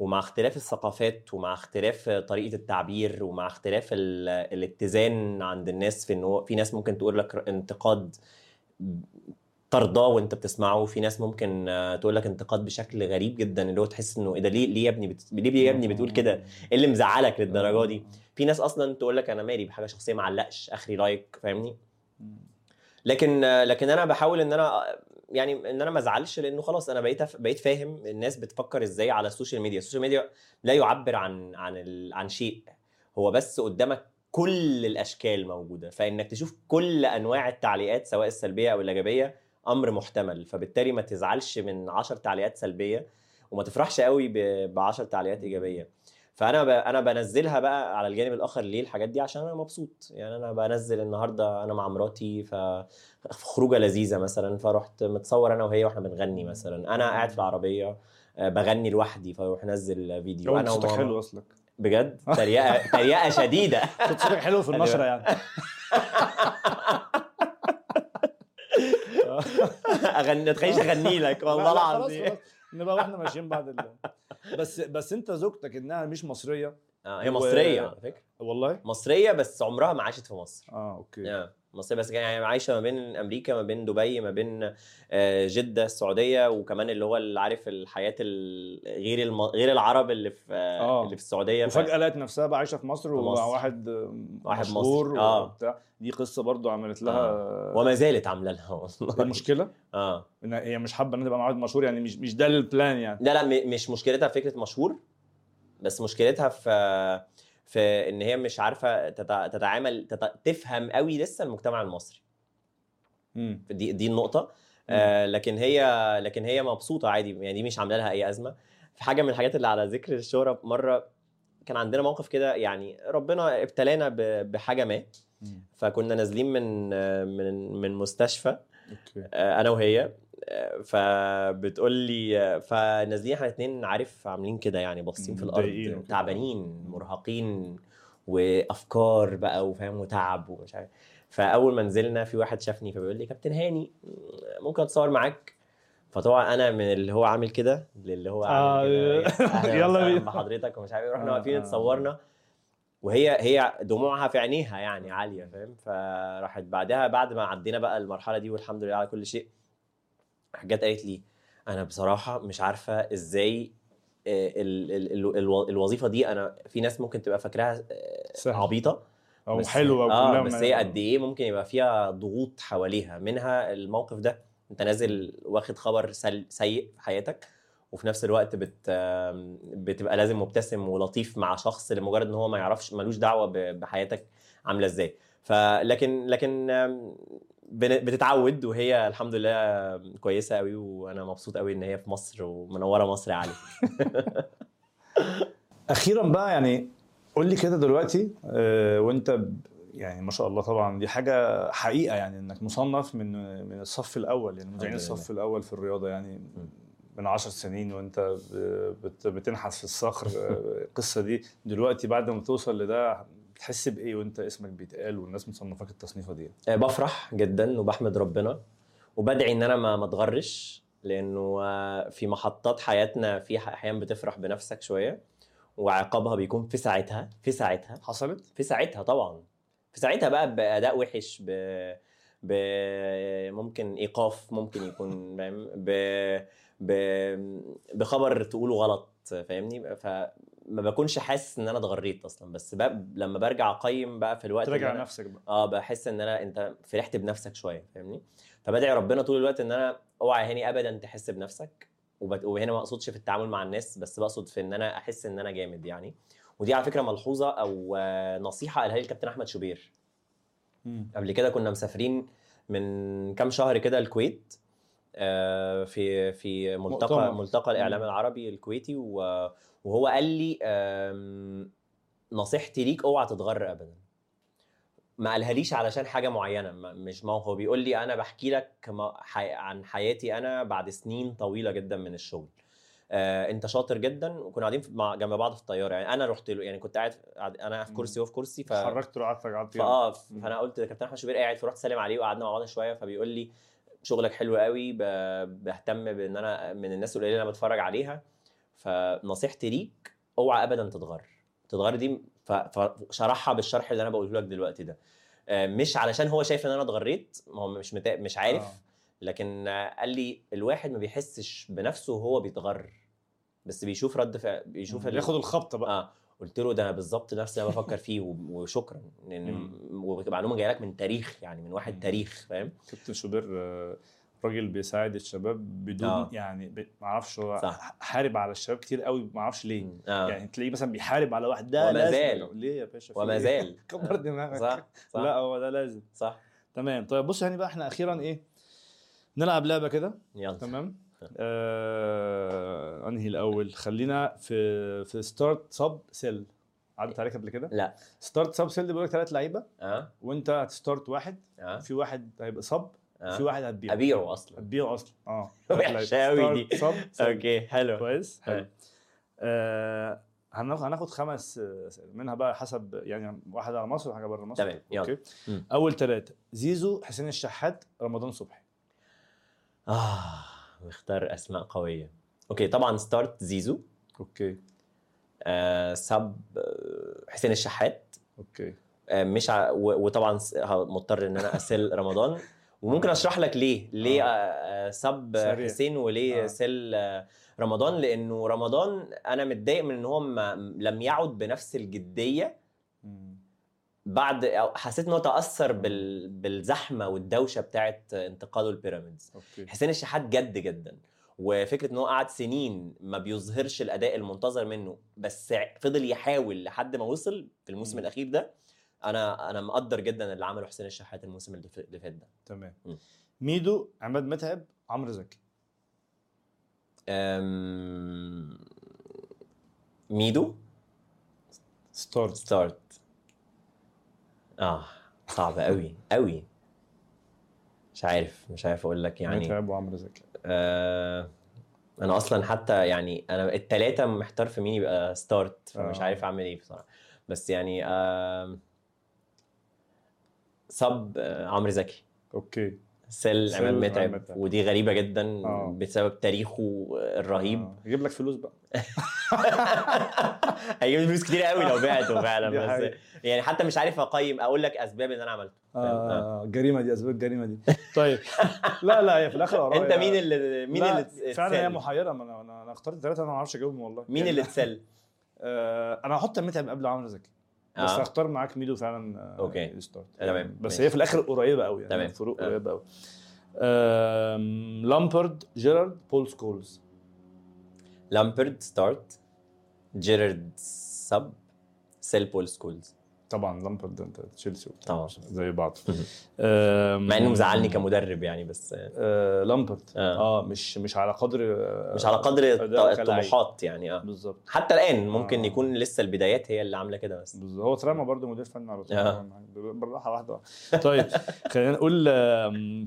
ومع اختلاف الثقافات ومع اختلاف طريقة التعبير ومع اختلاف ال- الاتزان عند الناس في انه في ناس ممكن تقول لك انتقاد ترضاه وأنت بتسمعه في ناس ممكن آه، تقول لك انتقاد بشكل غريب جدا اللي هو تحس إنه إيه ده ليه ليه يا ابني بت... ليه يا ابني بتقول كده؟ إيه اللي مزعلك للدرجة دي؟ في ناس أصلا تقول لك أنا مالي بحاجة شخصية ما علقش آخري لايك فاهمني؟ لكن لكن أنا بحاول إن أنا يعني إن أنا ما أزعلش لأنه خلاص أنا بقيت بقيت فاهم الناس بتفكر إزاي على ال social media. ال social media لا يعبر عن عن ال... عن شيء هو بس قدامك كل الأشكال موجودة. فإنك تشوف كل أنواع التعليقات سواء السلبية أو الإيجابية أمر محتمل. فبالتالي ما تزعلش من 10 تعليقات سلبية وما تفرحش قوي ب 10 تعليقات إيجابية. فأنا ب... أنا بنزلها بقى على الجانب الآخر ليه الحاجات دي؟ عشان أنا مبسوط. يعني أنا بنزل النهارده أنا مع مراتي ف خروجة لذيذة مثلا فرحت متصور أنا وهي وإحنا بنغني مثلا. أنا قاعد في العربية آه، بغني لوحدي فأروح أنزل فيديو. أنا صوتك حلو أصلك. بجد؟ تريقة تريقة شديدة. صوت- صوتك حلو في النشرة يعني. أغني تخيلش أغني لك. والله العظيم. نبقى وإحنا ماشيين بعد ال... بس بس أنت زوجتك إنها مش مصرية؟ آه، هي و- مصرية. على فكرة. والله؟ مصرية بس عمرها ما عاشت في مصر. آه okay. آه، مصريه بس يعني عايشة ما بين أمريكا ما بين دبي ما بين آه، جدة السعودية وكمان اللي هو اللي عارف الحياة ال- غير الم... غير العرب اللي في آه. آه. اللي في السعودية وفجأة لقت نفسها بقى عايشة في مصر مصر. واحد واحد مشهور. آه. وبتاع دي قصة برضو عملت لها وما زالت عاملة لها والله المشكلة آه إن هي مش حابة إن تبقى مع واحد مشهور يعني مش مش ده ال plan يعني لا لا مش مشكلتها في فكرة مشهور بس مشكلتها في في ان هي مش عارفة تتع- تتعامل تت... تفهم قوي لسه المجتمع المصري. مم. دي دي النقطة. آه لكن هي لكن هي مبسوطة عادي يعني دي مش عاملة لها أي أزمة. في حاجة من الحاجات اللي على ذكر الشهرة مرة كان عندنا موقف كده يعني ربنا ابتلانا بحاجة ما. مم. فكنا نازلين من من من مستشفى. أوكي. آه، أنا وهي. فبتقول لي آه، فنازلين إحنا الاثنين عارف عاملين كده يعني باصين في الأرض وكده. تعبانين مرهقين وأفكار بقى وفاهم وتعب ومش عارف فأول ما نزلنا في واحد شافني فبيقول لي كابتن هاني ممكن أتصور معاك فطبعا أنا من اللي هو عامل كده للي هو آه، عامل كده أهلاً يلا بينا. بحضرتك ومش عارف إيه. رحنا آه، واقفين آه. اتصورنا وهي هي دموعها في عينيها يعني عالية فاهم فراحت بعدها بعد ما عدينا بقى المرحلة دي والحمد لله على كل شيء جت قالت لي أنا بصراحة مش عارفة إزاي آه، ال- ال- ال- الو- الوظيفة دي أنا في ناس ممكن تبقى فاكراها آه،. عبيطة أو حلوة آه بس هي قد إيه ممكن يبقى فيها ضغوط حواليها منها الموقف ده أنت نازل واخد خبر سيء في حياتك وفي نفس الوقت بت بتبقى لازم مبتسم ولطيف مع شخص لمجرد إن هو ما يعرفش ملوش دعوة بحياتك عاملة إزاي فلكن لكن بتتعود وهي الحمد لله كويسة قوي وأنا مبسوط قوي إن هي في مصر ومنوره مصر يا علي. أخيرا بقى يعني قول لي كده دلوقتي آه، وأنت يعني ما شاء الله طبعا دي حاجة حقيقة يعني إنك مصنف من من الصف الأول يعني مذيعين. الصف الأول في الرياضة يعني من عشر سنين وأنت ب- بت- بتنحت في الصخر آه، القصة دي. دلوقتي بعد ما توصل لده بتحس بإيه وأنت اسمك بيتقال والناس مصنفاك التصنيفة دي؟ آه، بفرح جدا وبحمد ربنا وبدعي إن أنا ما اتغرش لأنه آه، في محطات حياتنا في أحيانا بتفرح بنفسك شوية وعقابها بيكون في ساعتها في ساعتها. حصلت؟ في ساعتها طبعا. في ساعتها بقى بأداء وحش ب ب ممكن إيقاف ممكن يكون فاهم؟ ب... ب... بخبر تقوله غلط فاهمني؟ فما بكونش حاسس إن أنا اتغريت أصلا بس بقى لما برجع أقيم بقى في الوقت أنا- نفسك بقى آه بحس إن أنا أنت فرحت بنفسك شوية فاهمني فبدعي ربنا طول الوقت إن أنا أوعى هاني ابدا تحس بنفسك وبت... وهنا ما أقصدش في التعامل مع الناس بس بقصد في إن أنا أحس إن أنا جامد يعني ودي على فكرة ملحوظة أو نصيحة قالها لي الكابتن أحمد شوبير مم. قبل كده كنا مسافرين من كام شهر كده الكويت آه، في في ملتقى مؤتمر. ملتقى الإعلام. العربي الكويتي و- وهو قال لي نصيحتي ليك اوعى تتغر ابدا. ما قالها ليش علشان حاجة معينة مش ما هو بيقول لي أنا بحكي لك عن حياتي أنا بعد سنين طويلة جدا من الشغل. آه، أنت شاطر جدا وكنا قاعدين مع جنب بعض في الطيارة. يعني أنا رحت له يعني كنت قاعد أنا في كرسي وهو في كرسي ف حركت قعدت قعدت فاه مم. فأنا قلت كابتن أحمد شوبير قاعد فرحت سلم عليه وقعدنا مع بعض شوية فبيقول لي شغلك حلو قوي بهتم بإن أنا من الناس القليلة اللي أنا بتفرج عليها. فنصيحتي ليك اوعى ابدا تتغر تتغر دي فشرحها بالشرح اللي أنا بقوله لك دلوقتي ده آه، مش علشان هو شايف إن أنا اتغريت ما هو مش متا... مش عارف آه. لكن قال لي الواحد ما بيحسش بنفسه وهو بيتغر بس بيشوف رد فعل بيشوف ال- ياخد الخبطة بقى آه قلت له ده أنا بالظبط نفس اللي أنا بفكر فيه وشكرا لأن مم. ومعلومة جاية لك من تاريخ يعني من واحد. تاريخ فاهم كابتن شوبير آه، راجل بيساعد الشباب بدون آه. يعني. ما أعرفش هو صح. حارب على الشباب كتير قوي ما أعرفش ليه. آه. يعني تلاقيه مثلا بيحارب على واحد ده وما لازم. زال. ليه يا باشا؟ وما إيه؟ زال. كبر دماغك. صح صح. لا هو ده لازم. صح. تمام. طيب بص يعني بقى إحنا أخيرا إيه نلعب لعبة كده. يلا. تمام. آه... أنهي الأول؟ خلينا في في start sub sell عدت عليك قبل كده؟ لا. start sub sell بيقول لك ثلاث لعيبة. آه. وأنت هت start واحد. آه. في واحد هيبقى sub آه. في واحد هتبيعه أبيعه أصلا. هتبيعه أصلا. آه. وحشة أوي دي. sub okay حلو. كويس حلو. آه. هناخد هناخد خمس آه، منها بقى حسب يعني واحد على مصر وحاجه بره مصر. تمام، يلا. أوكي. مم. أول ثلاثة زيزو حسين الشحات رمضان صبحي. آه مختار أسماء قوية. okay طبعا start زيزو. okay. آه sub آه، حسين الشحات. okay. آه، مش ع... و- وطبعا مضطر إن أنا أسل رمضان. وممكن أشرح لك ليه ليه آه. آه. آه، سب سريع. حسين وليه آه. سل رمضان لأنه رمضان أنا متضايق من إن هو لم يعد بنفس الجدية. بعد حسيت إن هو تأثر بال... بالزحمة والدوشة بتاعت انتقاله البيراميدز حسين الشحات جد جدا وفكرة إن هو قعد سنين ما بيظهرش الأداء المنتظر منه بس فضل يحاول لحد ما وصل في الموسم. الأخير ده أنا أنا مقدر جدا اللي عمله حسين الشحات الموسم اللي فات ده. تمام. ميدو عماد متعب عمرو زكي. أم... ميدو؟ start. start. آه صعب قوي قوي مش عارف مش عارف أقول لك يعني. متعب وعمرو زكي. آه أنا أصلا حتى يعني أنا التلاتة محتار في مين يبقى start فمش آه. عارف أعمل إيه بصراحة. بس يعني آه sub آه عمرو زكي okay sell عماد عماد متعب. ودي غريبة جدا آه. بسبب تاريخه الرهيب آه. يجيب لك فلوس بقى هيجيب فلوس كتير قوي لو بعته فعلا بس. يعني حتى مش عارف أقيم أقول لك أسباب اللي أنا عملته؟ آه. آه الجريمه دي أسباب الجريمه دي طيب لا لا هي في الآخر آراء أنت هي- مين اللي مين لا، اللي فعلا هي؟ محيرة ما أنا أنا اخترت ثلاثة أنا ما أعرفش أجاوبهم والله مين يعني- اللي ات sell؟ آه أنا هحط متعب قبل عمرو زكي بس آه. هختار معاك ميدو فعلا آه، okay. start تمام، بس ماشي. هي في الآخر قريبة قوي يعني تمام. الفروق آه. قريبة قوي لامبرد جيرارد بول سكولز لامبرد start جيرارد sub sell بول سكولز طبعا لامبرد أنت تشيلسي طبعا. زي بعض مع انه مزعلني كمدرب يعني بس آه لامبرد آه. آه مش مش على قدر آه، مش على قدر. الطموحات يعني آه بالظبط حتى الآن ممكن آه. يكون لسه البدايات هي اللي عاملة كده بس بالظبط هو اترمى برضه مدير فني على طول آه. بالراحة واحدة. طيب خلينا نقول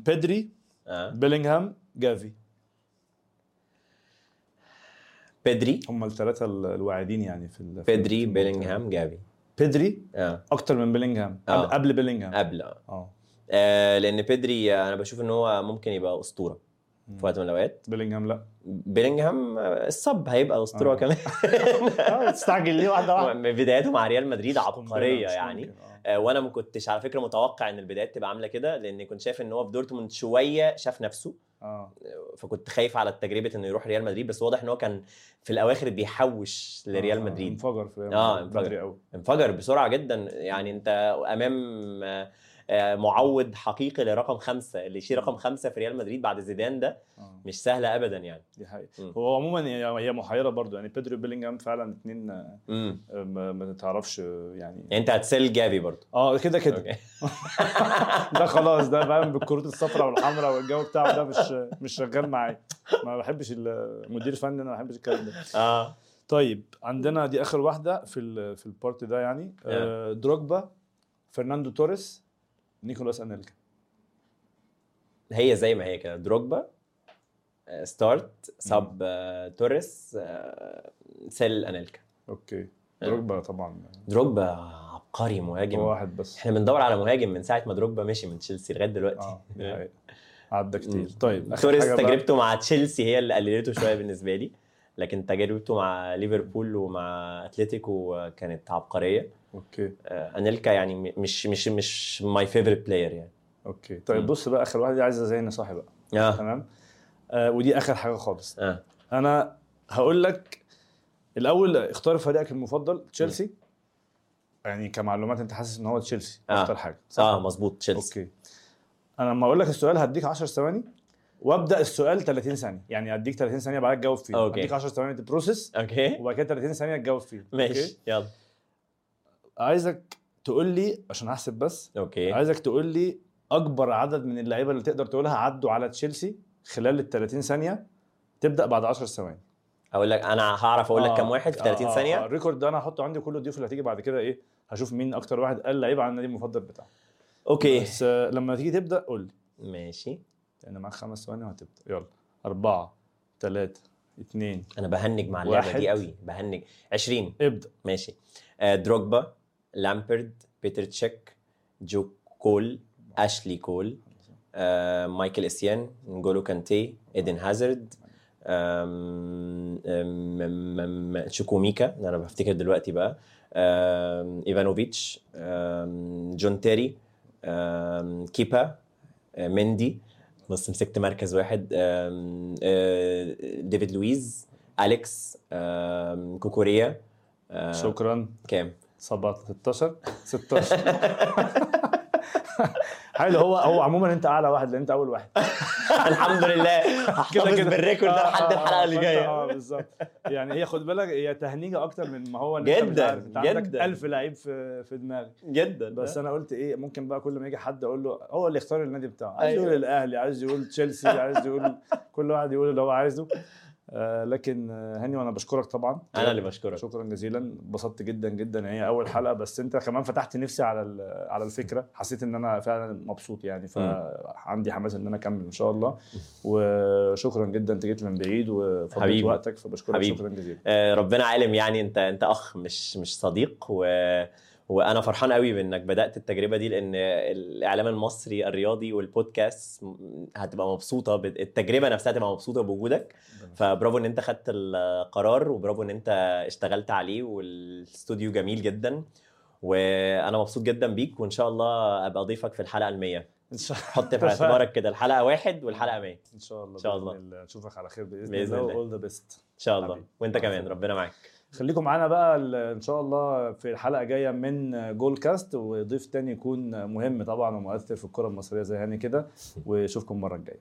بيدري بيلينغهام جافي بيدري هم الثلاثه الواعدين يعني في بيدري. بيلينغهام جافي بيدري؟ آه. أكتر من بيلينغهام. آه. قبل, بيلينغهام. قبل آه. آه. آه، لأن بيدري آه، أنا بشوف إن هو ممكن يبقى أسطورة في وقت من الأوقات. بيلينغهام لا. بيلينغهام آه، الصب هيبقى أسطورة آه. كمان. تستعجل ليه واحدة واحدة؟ من بدايته مع ريال مدريد عبقرية يعني. آه. آه، وأنا ما كنتش على فكرة متوقع إن البدايات تبقى عاملة كده لأن كنت شايف إن هو في دورتموند شوية شاف نفسه. آه. فكنت خايف على تجربه إنه يروح ريال مدريد بس واضح إن هو كان في الأواخر بيحوش لريال آه، مدريد. انفجر في ريال آه، مدريد. انفجر. انفجر بسرعة جدا. يعني أنت أمام آه، آه، معوض حقيقي لرقم خمسة اللي يشيل رقم خمسة في ريال مدريد بعد زيدان ده آه. مش سهلة ابدا يعني. دي حقيقة. مم. هو عموما هي محيرة برضو يعني بيدري وبيلينغهام فعلا اثنين امم ما, تعرفش آه، يعني. يعني أنت هتسيل جافي برضه آه كده كده. ده خلاص ده فاهم بالكروت الصفراء والحمراء والجو بتاعه ده مش مش شغال معايا. ما بحبش المدير الفني أنا ما بحبش الكلام ده. آه. طيب عندنا دي آخر واحدة في ال في ال part ده يعني. آه دروجبا فرناندو توريس نيكولاس أنيلكا. هي زي ما هي كده. دروجبا آه، start sub آه، توريس آه، sell أنيلكا. okay. دروجبا طبعا. دروجبا عبقري هو مهاجم واحد بس. إحنا بندور على مهاجم من ساعة ما دروجبا مشي من تشيلسي لغاية دلوقتي. آه حقيقة. عدى كتير. طيب توريس تجربته مع تشيلسي هي اللي قللته شوية بالنسبة لي. لكن تجربته مع ليفربول ومع أتلتيكو كانت عبقرية. okay. آه، أنيلكا يعني م- مش مش مش my favorite player يعني. okay. طيب مم. بص بقى آخر واحدة دي عايزة زي صاحي بقى آه. تمام؟ آه ودي آخر حاجة خالص. آه. أنا هقول لك الأول اختار فريقك المفضل تشيلسي. يعني كمعلومات أنت حاسس إن هو تشيلسي آه. أكتر حاجة صح؟ آه مظبوط تشيلسي. okay. أنا لما أقول لك السؤال هديك 10 ثواني وأبدأ السؤال 30 ثانية. يعني اديك 30 ثانية بعد تجاوب فيه. okay. اديك 10 ثواني ت process okay. وبعد كده 30 ثانية تجاوب فيه. ماشي يلا. عايزك تقول لي عشان أحسب بس okay. عايزك تقول لي أكبر عدد من اللعيبة اللي تقدر تقولها عدوا على تشيلسي خلال ال 30 ثانية؟ تبدأ بعد 10 ثواني. أقول لك أنا هعرف أقول لك آه، كام واحد في آه، 30 آه، آه، ثانية؟ ال record ده أنا هحطه عندي كل الضيوف اللي هتيجي بعد كده إيه هشوف مين أكتر واحد قال لعيب عن النادي المفضل بتاعه. okay. بس آه، لما تيجي تبدأ قول لي. ماشي. لأن معاك خمس ثواني وهتبدأ. يلا. أربعة ثلاثة اثنين أنا بهنج مع اللعبة. دي قوي. بهنج. 20 ابدأ. ماشي. آه دروجبا. لامبرد بيتر تشيك جو كول اشلي كول آه مايكل اسيان نجولو كانتي ايدن هازارد آم، آم، آم، آم، شوكوميكا ده أنا بفتكر دلوقتي بقى. ايفانوفيتش جون تيري كيبا مندي بس مسكت مركز واحد ديفيد لويز اليكس كوكوريا شكرا. كام؟ 17 16 حلو هو هو عموما أنت أعلى واحد لأن أنت أول واحد. الحمد لله. هحتفظ بالريكورد ده آه، لحد آه، الحلقة اللي فأنت- جاية. آه بالظبط. يعني هي خد بالك هي تهنيجة أكتر من ما هو جداً،. أنت عندك جداً. 1000 لعيب في في دماغي جدا بس أنا قلت إيه ممكن بقى كل ما يجي حد أقول له هو اللي يختار النادي بتاعه. عايز. يقول الأهلي عايز يقول تشيلسي عايز يقول كل واحد يقول اللي هو عايزه. آه لكن آه، هاني وأنا بشكرك طبعا. أنا اللي بشكرك. شكرا جزيلا. انبسطت جدا جدا. هي أول حلقة بس أنت كمان فتحت نفسي على على الفكرة. حسيت إن أنا فعلا مبسوط يعني. فعندي حماس إن أنا أكمل إن شاء الله. وشكرا جدا. أنت جيت من بعيد وفضلت. وقتك فبشكرك. حبيبي. شكرا جزيلا. آه، ربنا عالم يعني أنت أنت أخ مش مش صديق. و وأنا فرحان قوي بانك بدأت التجربة دي لأن الإعلام المصري الرياضي والبودكاست هتبقى مبسوطة التجربة نفسها هتبقى مبسوطة بوجودك. فبرافو إن أنت خدت القرار وبرافو إن أنت اشتغلت عليه والاستوديو جميل جدا. وأنا مبسوط جدا بيك وإن شاء الله أبقى ضيفك في الحلقة ال100 إن شاء حط في اعتبارك كده الحلقة واحد والحلقة 100 إن شاء الله إن شاء الله. الله. نشوفك على خير بإذن, بإذن الله. الله. all the best إن شاء الله. وأنت كمان. ربنا معاك. خليكم معانا بقى إن شاء الله في الحلقة جاية من جول كاست وضيف تاني يكون مهم طبعا ومؤثر في الكرة المصرية زي هاني كده وأشوفكم المرة الجاية.